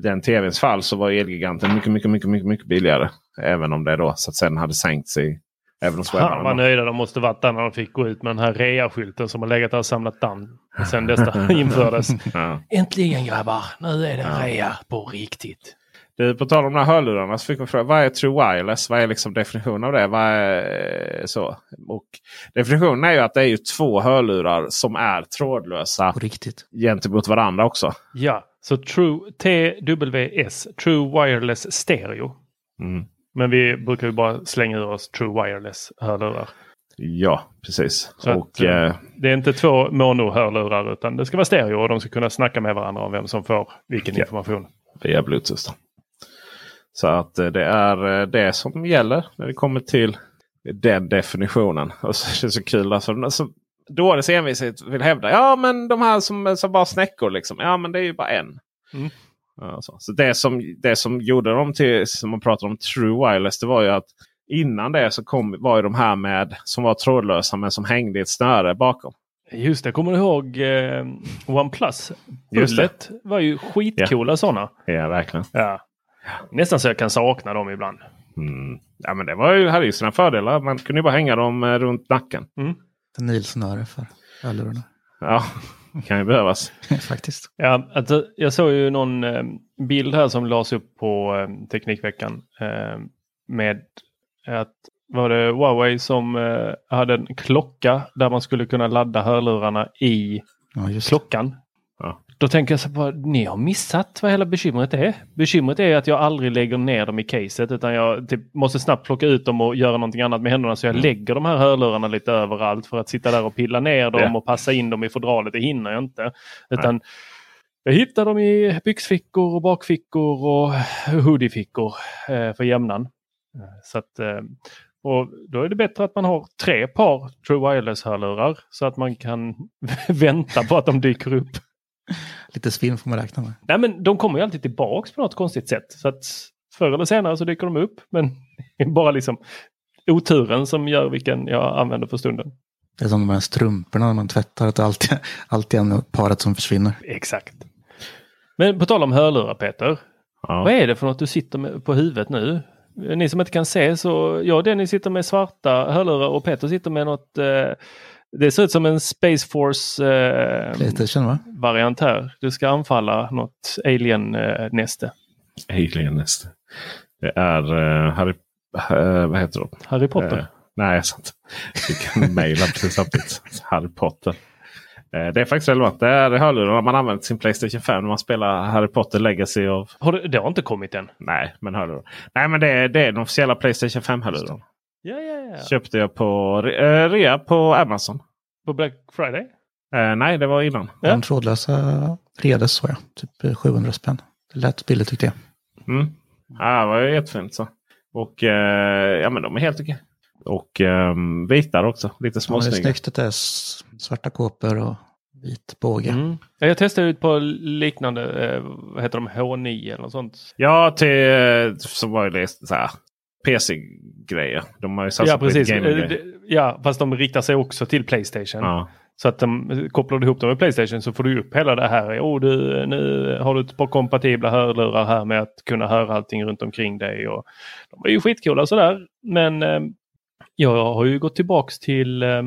den tvns fall så var Elgiganten mycket, mycket, mycket, mycket, mycket billigare. Även om det då så att sen hade sänkts i Även hos Fan vad nöjda de måste varit där när de fick gå ut med den här rea-skylten som har legat där och samlat damm sen detta infördes. ja. Äntligen grabbar, nu är det ja. rea på riktigt. Du, på tal om de här hörlurarna så fick man fråga vad är True Wireless? Vad är liksom definitionen av det? Vad är, eh, så? Och definitionen är ju att det är ju två hörlurar som är trådlösa riktigt. gentemot varandra också. Ja, så True TWS, True Wireless Stereo. Mm. Men vi brukar ju bara slänga ur oss True Wireless hörlurar. Ja, precis. Så och, att, eh, det är inte två mono-hörlurar utan det ska vara stereo och de ska kunna snacka med varandra om vem som får vilken ja, information. Via Bluetooth. Då. Så att eh, det är eh, det som gäller när det kommer till den definitionen. Och så är det så kul. Alltså, alltså, dåres envishet vill hävda. Ja men de här som, som bara snäckor liksom. Ja men det är ju bara en. Mm. Alltså. Så det som, det som gjorde dem till, som man pratar om True Wireless, det var ju att innan det så kom, var ju de här med som var trådlösa men som hängde i ett snöre bakom. Just det, kommer du ihåg eh, OnePlus? Bullet var ju skitcoola ja. sådana. Ja, verkligen. Ja. Nästan så jag kan sakna dem ibland. Mm. Ja, men det var ju, hade ju sina fördelar. Man kunde ju bara hänga dem eh, runt nacken. Mm. Nilsnöre för hörlurarna. Ja, det kan ju behövas. Faktiskt. Ja, alltså, jag såg ju någon eh, bild här som lades upp på eh, Teknikveckan. Eh, med att var det Huawei som eh, hade en klocka där man skulle kunna ladda hörlurarna i ja, klockan. Ja. Då tänker jag så på, ni har missat vad hela bekymret är. Bekymret är att jag aldrig lägger ner dem i caset utan jag typ, måste snabbt plocka ut dem och göra någonting annat med händerna. Så jag mm. lägger de här hörlurarna lite överallt för att sitta där och pilla ner dem ja. och passa in dem i fodralet. Det hinner jag inte. Utan jag hittar dem i byxfickor och bakfickor och hoodiefickor eh, för jämnan. Så att, eh, och då är det bättre att man har tre par True Wireless-hörlurar så att man kan vänta på att de dyker upp. Lite svinn får man räkna med. Nej, men de kommer ju alltid tillbaks på något konstigt sätt. Så att förr eller senare så dyker de upp. Men det är bara liksom oturen som gör vilken jag använder för stunden. Det är som de här strumporna när man tvättar. Att det alltid, alltid är paret som försvinner. Exakt. Men på tal om hörlurar Peter. Ja. Vad är det för något du sitter med på huvudet nu? Ni som inte kan se så, ja Dennis sitter med svarta hörlurar och Peter sitter med något eh, det ser ut som en Space Force eh, variant här. Du ska anfalla något alien-näste. Alien-näste. Det är uh, Harry... Uh, vad heter de? Harry Potter? Uh, nej, sant. Vi kan mejla precis samtidigt. Harry Potter. Det är faktiskt relevant. Det är hörlurar man använder sin Playstation 5 när man spelar Harry Potter Legacy. Of... Har det, det har inte kommit än? Nej, men hörlurar. Nej, men det är, det är den officiella Playstation 5-hörluren. Ja, ja, ja. Köpte jag på uh, rea på Amazon. På Black Friday? Uh, nej, det var innan. Ja. De trådlösa redes så jag. Typ 700 spänn. Det lät billigt tyckte jag. Mm. Ja, det var jättefint så. Och uh, ja, men de är helt okej. Och um, vita också. Lite småsnygga. Ja, det är snyggt att det är svarta kåpor och vit båge. Mm. Jag testade ut på liknande, eh, vad heter de, H9 eller något sånt. Ja, till, som var det så här, PC-grejer. De har ju satsat ja, precis. på gaming Ja, fast de riktar sig också till Playstation. Ja. Så att de kopplar du ihop dem med Playstation så får du upp hela det här. Oh, du, nu har du ett par kompatibla hörlurar här med att kunna höra allting runt omkring dig. Och de är ju skitcoola sådär. Men eh, jag har ju gått tillbaks till eh,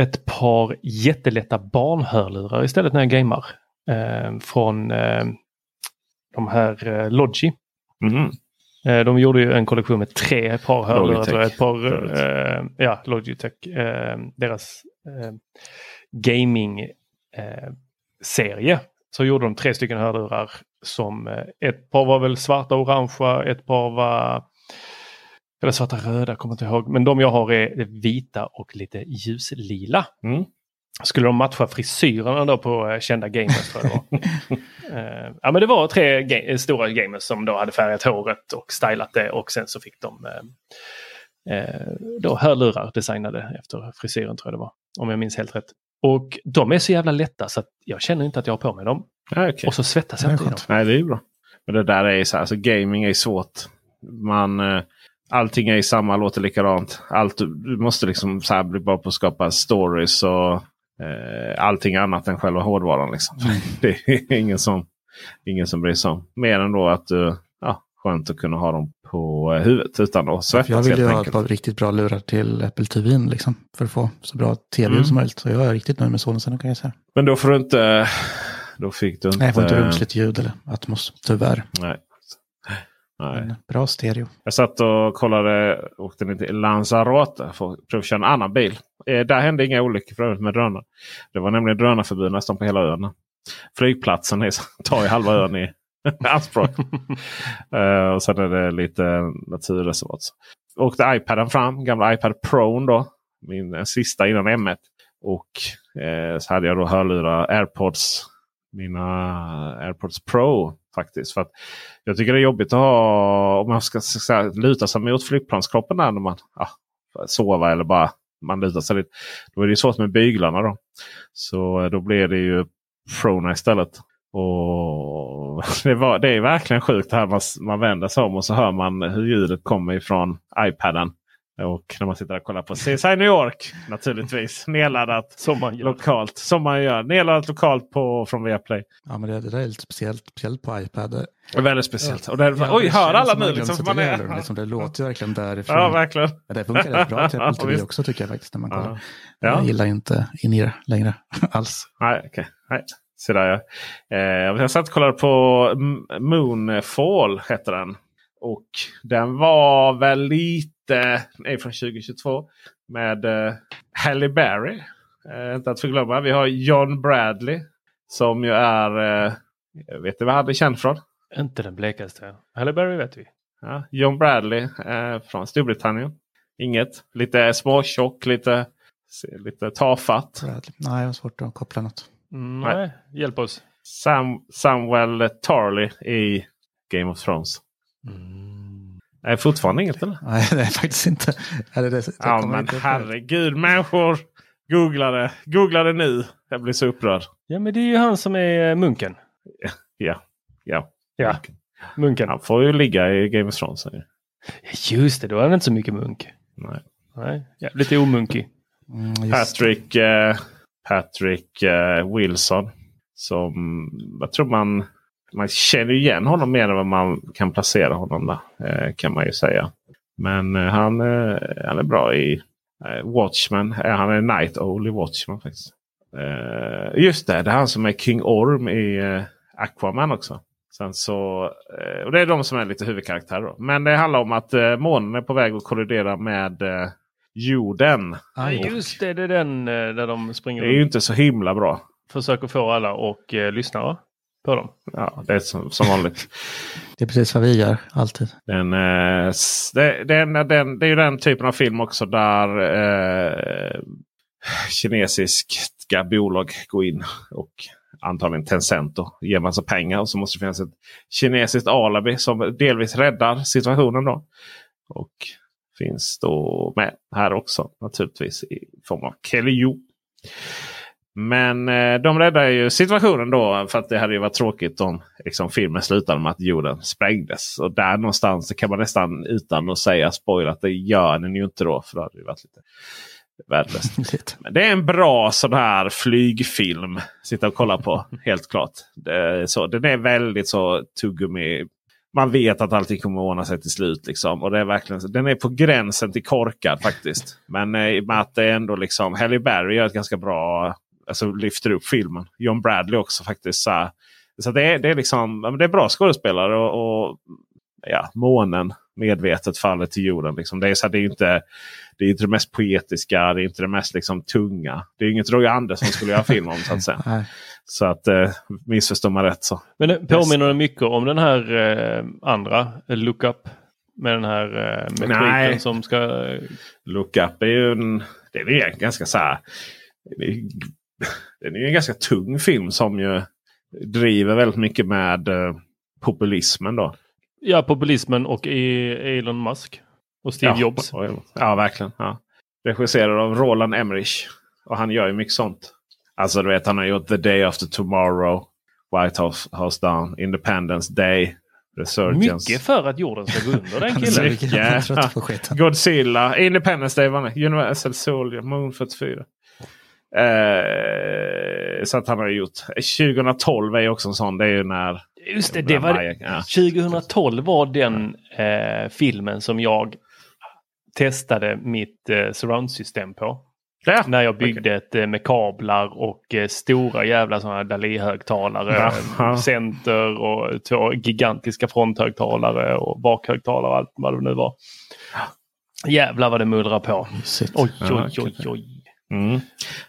ett par jättelätta barnhörlurar istället när jag gamer. Eh, från eh, de här eh, Logi. Mm. Eh, de gjorde ju en kollektion med tre par hörlurar. Ett par, eh, ja, Logitech. Eh, deras eh, gaming-serie. Eh, så gjorde de tre stycken hörlurar. Som eh, ett par var väl svarta och orangea, ett par var eller svarta röda, kommer inte ihåg. Men de jag har är vita och lite ljuslila. Mm. Skulle de matcha frisyrerna då på eh, kända gamers tror jag det var. Eh, ja men det var tre ga stora gamers som då hade färgat håret och stylat det och sen så fick de eh, eh, då hörlurar designade efter frisyren tror jag det var. Om jag minns helt rätt. Och de är så jävla lätta så att jag känner inte att jag har på mig dem. Ja, okay. Och så svettas jag inte i dem. Nej, det är ju bra. Men det där är så här, alltså gaming är svårt. Man, allting är samma, låter likadant. Allt, du måste liksom så här bli bra på att skapa stories och eh, allting annat än själva hårdvaran. Liksom. Mm. Det är ingen som, ingen som bryr sig om. Mer än då att du, ja, skönt att kunna ha dem på eh, huvudet utan att svettas. Jag vill ju ha ett par riktigt bra lurar till Apple TV liksom, för att få så bra tv-ljud Mm. som möjligt. Så jag är riktigt nöjd med Sonosen kan jag säga. Men då får du inte... Då fick du inte... Nej, jag får inte rumsligt ljud eller Atmos, tyvärr. Nej. Nej. Bra stereo. Jag satt och kollade, åkte ner till Lanzarote för att provköra en annan bil. Eh, där hände inga olyckor för övrigt med drönare. Det var nämligen drönarförbud nästan på hela ön. Flygplatsen är, tar ju halva ön i anspråk. Eh, och sen är det lite naturreservat. Åkte iPaden fram, gamla iPad Pro då. Min sista innan M1. Och eh, så hade jag då hörlurar, AirPods. Mina AirPods Pro faktiskt. För att jag tycker det är jobbigt att ha, om man ska så luta sig mot flygplanskroppen när man ja, sover eller bara man lutar sig lite. Då är det svårt med byglarna. Då. Så eh, då blir det ju Prona istället. Och det, var, det är verkligen sjukt här man, man vänder sig om och så hör man hur ljudet kommer ifrån iPaden. Och när man sitter och kollar på CSI New York naturligtvis. Nedladdat Som man gör. lokalt. Som man gör. Nedladdat lokalt på, från Viaplay. Ja, men det, det där är lite speciellt, speciellt på iPad. Det är väldigt speciellt. Och det, Ja, oj, det hör alla som nu? man Liksom, man är, det, liksom, det låter ju verkligen därifrån. ja, verkligen. Men det funkar rätt bra till Apple Ja, TV också tycker jag faktiskt när man kollar. Ja. Jag Ja. gillar inte in längre alls. Nej, okej. Nej. Så där, ja. eh, jag satt och kollade på Moonfall. Hette den. Och den var väl lite... är från 2022. Med eh, Halle Berry. Eh, inte att förglömma. Vi har John Bradley. Som ju är... Eh, jag vet inte vad han är känd från. Inte den blekaste. Halle Berry vet vi. Ja, John Bradley eh, från Storbritannien. Inget. Lite småtjock, lite, lite tafatt. Bradley. Nej, jag har svårt att koppla något. Mm, Nej. nej, hjälp oss. Sam, Samuel Tarly i Game of Thrones. Nej, fortfarande inget eller? Nej, det är faktiskt inte. Eller det, det Ja men inte herregud människor. Googla det. Googla det nu. Jag blir så upprörd. Ja men det är ju han som är eh, munken. Ja. Ja. Ja, munken. Han får ju ligga i Game of Thrones. jag. Just det, då är han inte så mycket munk. Nej. Nej, ja, lite omunkig. Mm, Patrick, eh, Patrick eh, Wilson. Som jag tror man, man känner igen honom mer än vad man kan placera honom där. Eh, kan man ju säga. Men eh, han, eh, han är bra i Watchmen. Eh, han är Night Owl i Watchmen faktiskt. Just det, det är han som är King Orm i Aquaman också. Sen så, och det är de som är lite huvudkaraktärer. Då. Men det handlar om att månen är på väg att kollidera med jorden. Ja, Just det, det är den där de springer Det är ju inte så himla bra. Försöker få alla och eh, lyssna på dem. Ja, det är som, som vanligt. det är precis vad vi gör, alltid. Den, eh, det, den, den, det är ju den typen av film också där eh, kinesiska bolag går in och antagligen Tencent då, ger massa pengar. Och så måste det finnas ett kinesiskt alibi som delvis räddar situationen. då. Och finns då med här också naturligtvis i form av Kelly Yu. Men eh, de räddar ju situationen då. För att det hade ju varit tråkigt om liksom, filmen slutade med att jorden sprängdes. Och där någonstans så kan man nästan utan att säga spoil att det gör den ju inte då. För det hade ju varit lite värdelöst. Men det är en bra sån här flygfilm. Sitta och kolla på. helt klart. Det så, den är väldigt så tuggummi. Man vet att allting kommer att ordna sig till slut. Liksom. Och det är verkligen, den är på gränsen till korkad faktiskt. Men eh, i och med att det är ändå liksom Halle Berry gör ett ganska bra... Alltså lyfter upp filmen. John Bradley också faktiskt. Så, här. så det, är, det, är liksom, det är bra skådespelare. Och, och ja, månen medvetet faller till jorden. Liksom. Det, är så här, det, är inte, det är inte det mest poetiska. Det är inte det mest liksom, tunga. Det är inget Roy Andersson skulle göra film om. så att säga. Så att eh, missförstår man rätt så. Men det påminner det mycket om den här eh, andra, Look Up. Med den här eh, med Nej. som ska... Look Up är ju en, det är ju ganska så här. Det är den är ju en ganska tung film som ju driver väldigt mycket med eh, populismen då. Ja, populismen och E- Elon Musk. Och Steve ja, Jobs. och- Ja, verkligen. Ja. Regisserad av Roland Emmerich. Och han gör ju mycket sånt. Alltså du vet, han har gjort The Day After Tomorrow. White House, House Down. Independence Day. Resurgence. Mycket för att jorden ska gå under den killen. mycket-. Godzilla. Independence Day. Universal Soldier. Moon 44. Eh, så att han har gjort. 2012 är ju också en sån. Det är ju när... Just det, det var, Ja. 2012 var den eh, filmen som jag testade mitt eh, surroundsystem på. Ja, När jag byggde ett eh, med kablar och eh, stora jävla sådana Dali-högtalare. Eh, Center och två gigantiska fronthögtalare och bakhögtalare och allt vad det nu var. Jävlar vad det mullrar på. Mysigt. Oj, Ja, oj, oj, oj. Mm.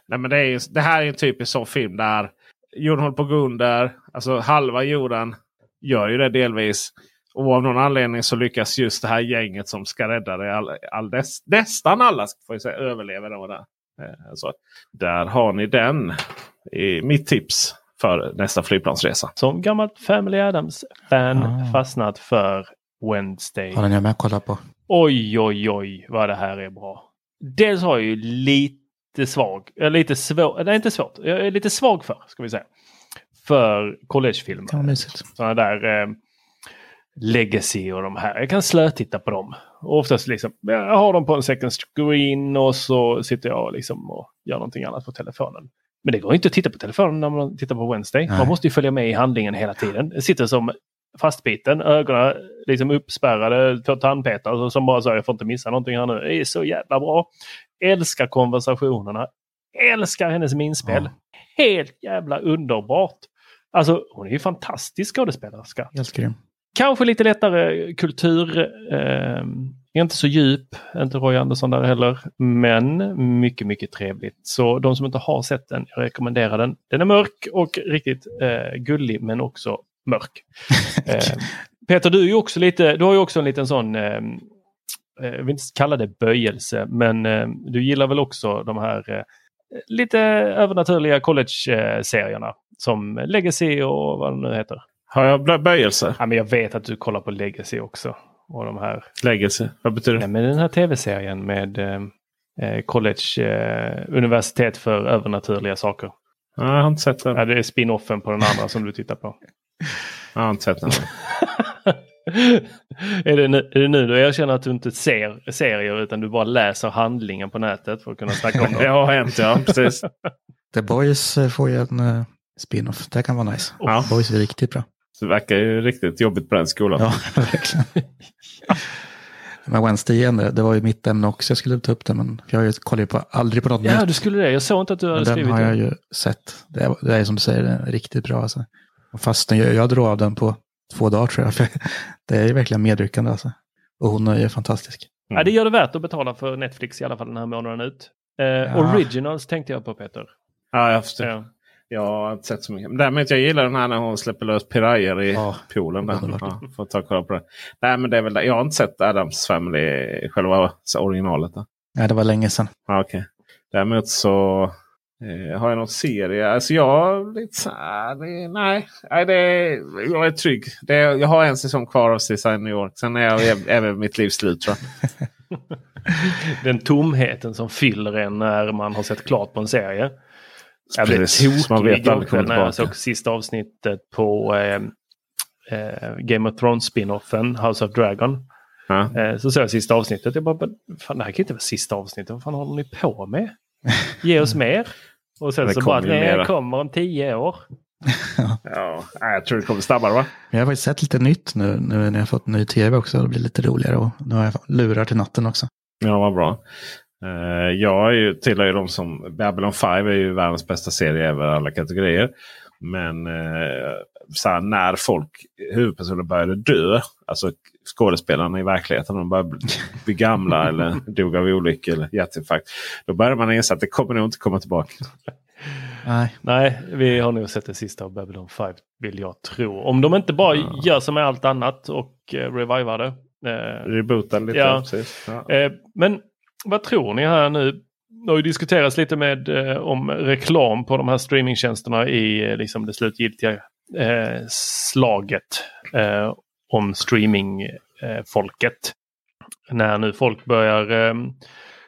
Nej, men det, är ju, det här är en typisk sån film där jorden håller på att gå under. Alltså halva jorden gör ju det delvis. Och av någon anledning så lyckas just det här gänget som ska rädda det. All, all dess, nästan alla får jag säga, överlever. Då där. Eh, Så, där har ni den. I mitt tips för nästa flygplansresa. Som gammalt Family Adams-fan Ah. fastnat för Wednesday. Ja, den är jag med och kollar på. Oj, oj, oj vad det här är bra. Dels har jag ju lite svag, eller lite svår, nej inte svårt, jag är lite svag för, ska vi säga. För collegefilmer. Sådana där eh, Legacy och de här. Jag kan slötitta på dem. Och oftast liksom, jag har dem på en second screen och så sitter jag liksom och gör någonting annat på telefonen. Men det går inte att titta på telefonen när man tittar på Wednesday. Nej. Man måste ju följa med i handlingen hela tiden. Jag sitter som fastbiten, ögonen liksom uppspärrade, två tandpetare som bara säger jag får inte missa någonting här nu. Det är så jävla bra. Älskar konversationerna. Älskar hennes minspel. Helt jävla underbart. Alltså hon är ju fantastisk skådespelerska. Helt grym. Kanske lite lättare kultur. Eh, inte så djup, inte Roy Andersson där heller. Men mycket, mycket trevligt. Så de som inte har sett den, jag rekommenderar den. Den är mörk och riktigt eh, gullig men också mörk. Eh, Peter, du, är också lite, du har ju också en liten sån, eh, jag vill inte kalla det böjelse, men eh, du gillar väl också de här eh, lite övernaturliga college-serierna som Legacy och vad de nu heter. Har jag bö- böjelse? Ja, men jag vet att du kollar på Legacy också. Och de här. Läggelse? Vad betyder Nej, det? men den här tv-serien med eh, eh, college, eh, universitet för övernaturliga saker. Ja, jag har inte sett den. Ja, det är spin-offen på den andra som du tittar på. Jag har inte sett den. är, det nu, är det nu du erkänner att du inte ser serier utan du bara läser handlingen på nätet för att kunna snacka om det dem? har hänt, ja. Precis. The Boys eh, får ju en eh, spin-off. Det kan vara nice. Ja. Boys är riktigt bra. Det verkar ju riktigt jobbigt på den skolan. Ja, verkligen. Men Wednesday igen, det, det var ju mitt ämne också. Jag skulle ta upp det, men jag har ju- kollar ju på, aldrig på något Ja, nytt. du skulle det. Jag såg inte att du hade Men den skrivit har det. jag ju sett. Det är, det är som du säger, den är riktigt bra. Alltså. Och fastän jag, jag drog av den på två dagar tror jag. För det är ju verkligen medryckande alltså. Och hon är ju fantastisk. Ja, det gör det värt att betala för Netflix i alla fall den här månaden ut. Eh, Ja. Originals tänkte jag på Peter. Ja, jag förstår. Ja. Jag har inte sett så mycket. Däremot jag gillar den här när hon släpper lös pirajer i Ja, poolen. Där. Ja, får ta och kolla på det. Nej, men det är väl det. Jag har inte sett Adams Family, själva originalet. Då. Ja, det var länge sedan. Ja, okej. Däremot så eh, har jag någon serie. Alltså jag lite så här, det, nej, nej det, är- jag är trygg. Det, jag har en säsong kvar av CSI New York. Sen är jag även- mitt livs slut tror jag. Den tomheten som fyller en när man har sett klart på en serie. Jag blev tokig igår när jag såg sista avsnittet på eh, eh, Game of Thrones spinoffen House of Dragon. Ja. Eh, så såg jag sista avsnittet. Jag bara, "Men fan det här kan inte vara sista avsnittet. Vad fan håller ni på med? Ge oss mer. Och sen Det så bara, nej, det kommer om tio år. Ja, nej, jag tror det kommer snabbare va? Men jag har faktiskt sett lite nytt nu, nu när jag har fått ny tv också. Det blir lite roligare och nu har jag lurar till natten också. Ja, vad bra. Uh, jag är ju, tillhör ju de som... Babylon 5 är ju världens bästa serie över alla kategorier. Men eh, så här, när folk, huvudpersoner började dö, alltså skådespelarna i verkligheten, de började bli, gamla eller dog av olycka eller hjärtinfarkt. Då började man inse att det kommer nog inte komma tillbaka. Nej, Nej, vi har nog sett det sista av Babylon 5 vill jag tro. Om de inte bara gör som med allt annat och eh, revivar det. Eh, Reboota lite. Ja. Precis. Ja. Eh, men vad tror ni här nu? det har ju diskuterats lite med eh, om reklam på de här streamingtjänsterna i eh, liksom det slutgiltiga eh, slaget eh, om streamingfolket. När nu folk börjar eh,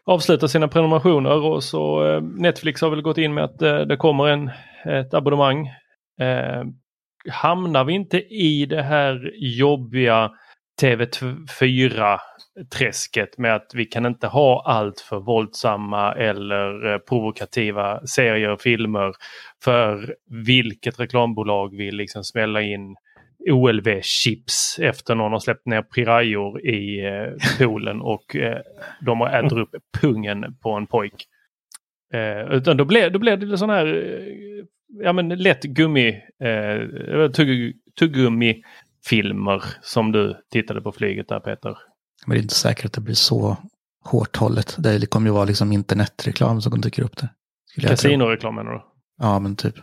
avsluta sina prenumerationer och så eh, Netflix har väl gått in med att eh, det kommer en, ett abonnemang. hamnar vi inte i det här jobbiga TV4 träsket med att vi kan inte ha allt för våldsamma eller provokativa serier och filmer. För vilket reklambolag vill liksom smälla in OLV-chips efter någon har släppt ner pirajor i eh, poolen och eh, de har ätit upp pungen på en pojk. Eh, utan då blir, då blir det sån här eh, ja, men lätt gummi, eh, tugg, tuggummi filmer som du tittade på flyget där Peter. Men det är inte säkert att det blir så hårt hållet. Det kommer ju vara liksom internetreklam som dyker upp där. Kasinoreklam menar du? Ja, men typ.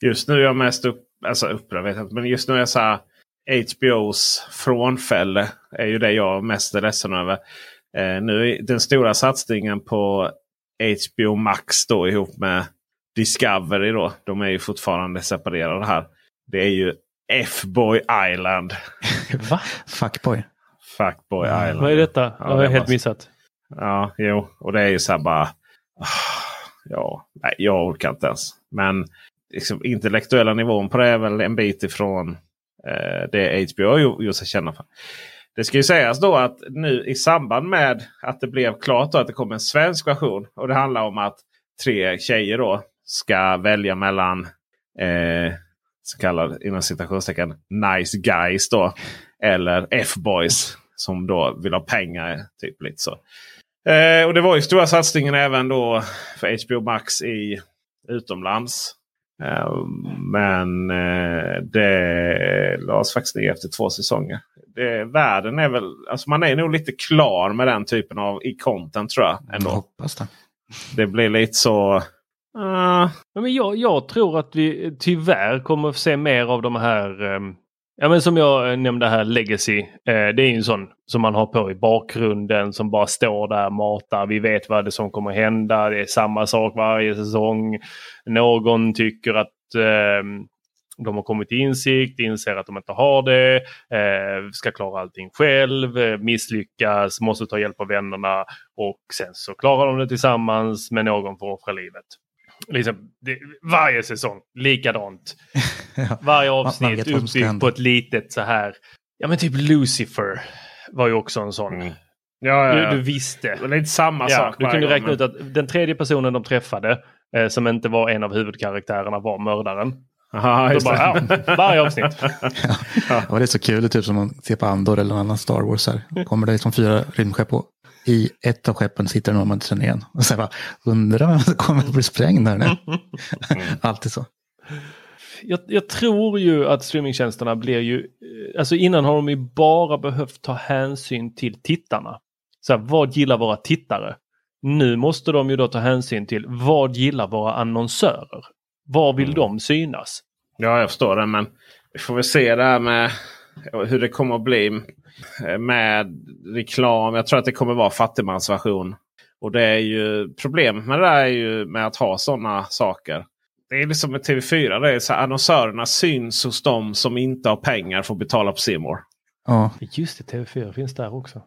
Just nu är jag mest upp, alltså upprörd, vet jag, men just nu är jag så här, HBOs frånfälle är ju det jag mest är ledsen över. Eh, nu den stora satsningen på HBO Max då ihop med Discovery då. De är ju fortfarande separerade här. Det är ju F-Boy Island. Va? Fuckboy. Fuckboy mm. Island. Vad är detta? Ja, jag har helt missat. Ja, jo. Och det är ju så här bara... Ja, nej, jag orkar inte ens. Men liksom, intellektuella nivån på det är väl en bit ifrån eh, det HBO har gjort sig kända för. Det ska ju sägas då att nu i samband med att det blev klart att det kom en svensk version. Och det handlar om att tre tjejer då ska välja mellan eh, så kallade inom citationstecken nice guys då. Eller F-boys som då vill ha pengar. typ lite så. Eh, och det var ju stora satsningen även då för HBO Max i utomlands. Eh, men eh, det lades faktiskt ner efter två säsonger. Det, världen är väl, alltså man är nog lite klar med den typen av i content tror jag. Ändå. Jag hoppas det. Det blir lite så Uh. Men jag, jag, tror att vi tyvärr kommer att se mer av de här um, Ja men som jag eh, nämnde här Legacy. Eh, det är ju en sån som man har på i bakgrunden som bara står där och matar. Vi vet vad det är som kommer hända. Det är samma sak varje säsong. Någon tycker att eh, de har kommit till insikt, inser att de inte har det, eh, ska klara allting själv, eh, misslyckas, måste ta hjälp av vännerna och sen så klarar de det tillsammans med någon för att offra livet liksom, det, varje säsong likadant. ja. Varje avsnitt uppbyggt på ett litet så här. Ja men typ Lucifer var ju också en sån. Mm. Ja, ja, ja. Du, du, visste. Det är inte samma sak. Du kunde räkna men... ut att den tredje personen de träffade eh, som inte var en av huvudkaraktärerna var mördaren. Aha, bara, ja, varje avsnitt. ja. ja. det är så kul, det är typ som man ser på Andor eller någon annan Star Wars. Här. kommer det liksom fyra rymdskepp och i ett av skeppen sitter Normansen igen. Och så bara, undrar vem som kommer att bli sprängd här nu. Alltid så. Jag, jag, tror ju att streamingtjänsterna blir ju, alltså innan har de ju bara behövt ta hänsyn till tittarna. Så här, vad gillar våra tittare? Nu måste de ju då ta hänsyn till vad gillar våra annonsörer? Var vill mm. de synas? Ja, jag förstår det, men vi får väl se det här med hur det kommer att bli med reklam. Jag tror att det kommer vara fattigmansversion. Och det är ju problemet med det där är ju med att ha sådana saker. Det är liksom med TV4. Det är så här, annonsörerna syns hos dem som inte har pengar för att betala på Simor. Ja. Just det, TV4 finns där också.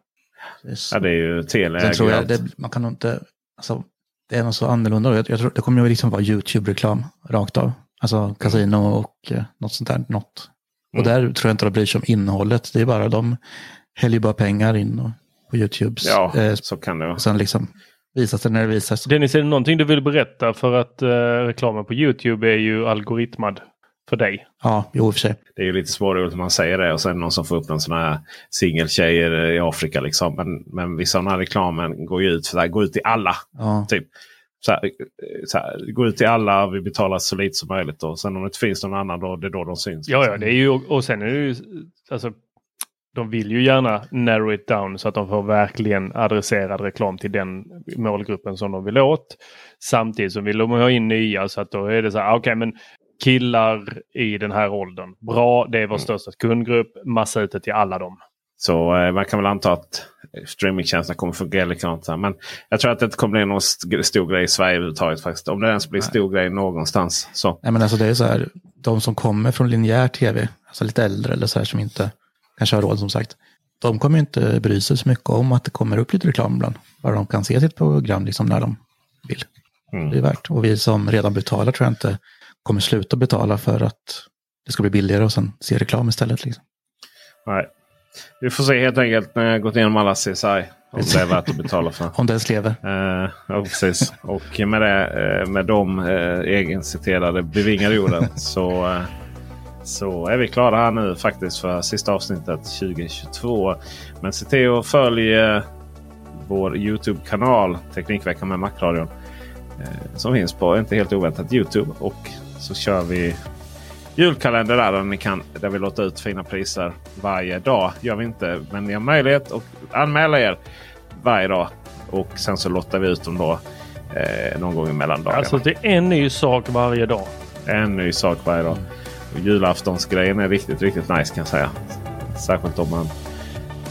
Ja, det är ju Telia. tror jag, det, man kan inte, alltså, det är nog så annorlunda. Jag, jag tror det kommer ju liksom vara YouTube-reklam rakt av. Alltså kasino och eh, något sånt där. Något och där tror jag inte de bryr sig om innehållet. Det är bara de häller bara pengar in och, på YouTube. Ja, eh, så kan det vara. Sen liksom visas det när det visas. Dennis, är det någonting du vill berätta? För att eh, reklamen på YouTube är ju algoritmad för dig. Ja, jo i och för sig. Det är ju lite svårare när man säger det och sen någon som får upp en sån här singeltjejer i Afrika. Liksom. Men, men vissa av den här reklamen går ju ut, för det går ut till alla. Ja. Typ så här, så här, gå ut till alla, vi betalar så lite som möjligt. Och sen om det inte finns någon annan då, det är då de syns. Ja, ja det är ju, och sen är det ju, alltså, de vill ju gärna narrow it down så att de får verkligen adresserad reklam till den målgruppen som de vill åt. Samtidigt så vill de ha in nya så att då är det så här, okej okay, men killar i den här åldern. Bra, det är vår mm. största kundgrupp. Massa ute till alla dem. Så eh, man kan väl anta att streamingtjänsterna kommer fungera likadant. Men jag tror att det inte kommer bli någon stor grej i Sverige överhuvudtaget. Faktiskt. Om det ens blir Nej. stor grej någonstans. Så. Nej, men alltså det är så här, de som kommer från linjär tv, alltså lite äldre eller så här som inte kanske har råd som sagt. De kommer inte bry sig så mycket om att det kommer upp lite reklam ibland. Bara de kan se sitt program liksom när de vill. Mm. Det är värt. Och vi som redan betalar tror jag inte kommer sluta betala för att det ska bli billigare och sen se reklam istället. Liksom. Nej. Vi får se helt enkelt när jag gått igenom alla CSI. Om det är värt att betala för. om det ens lever. Uh, ja, precis. Och med, det, uh, med de uh, egenciterade bevingade orden så, uh, så är vi klara här nu faktiskt för sista avsnittet 2022. Men se till att följa vår Youtube-kanal Teknikveckan med Macradion. som finns på, inte helt oväntat, Youtube. Och så kör vi julkalender där, där, ni kan, där vi låter ut fina priser varje dag. gör vi inte, men ni har möjlighet att anmäla er varje dag. Och sen så lottar vi ut dem då eh, någon gång mellan dagarna. Alltså det är en ny sak varje dag. En ny sak varje dag. Och julaftonsgrejen är riktigt, riktigt nice kan jag säga. Särskilt om man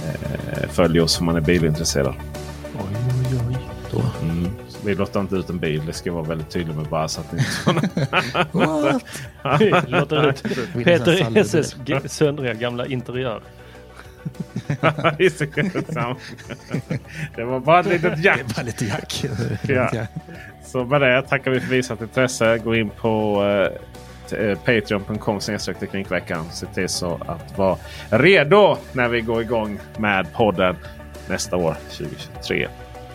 eh, följer oss om man är bilintresserad. Vi lottar inte ut en bil. Det ska vara väldigt tydligt med bara så att ni inte låter ut Peter Esses söndriga gamla interiör. det var bara ett litet jack. bara lite jack. ja. Så med det tackar vi för visat intresse. Gå in på eh, eh Patreon.com Teknikveckan. Se till så att vara redo när vi går igång med podden nästa år 2023.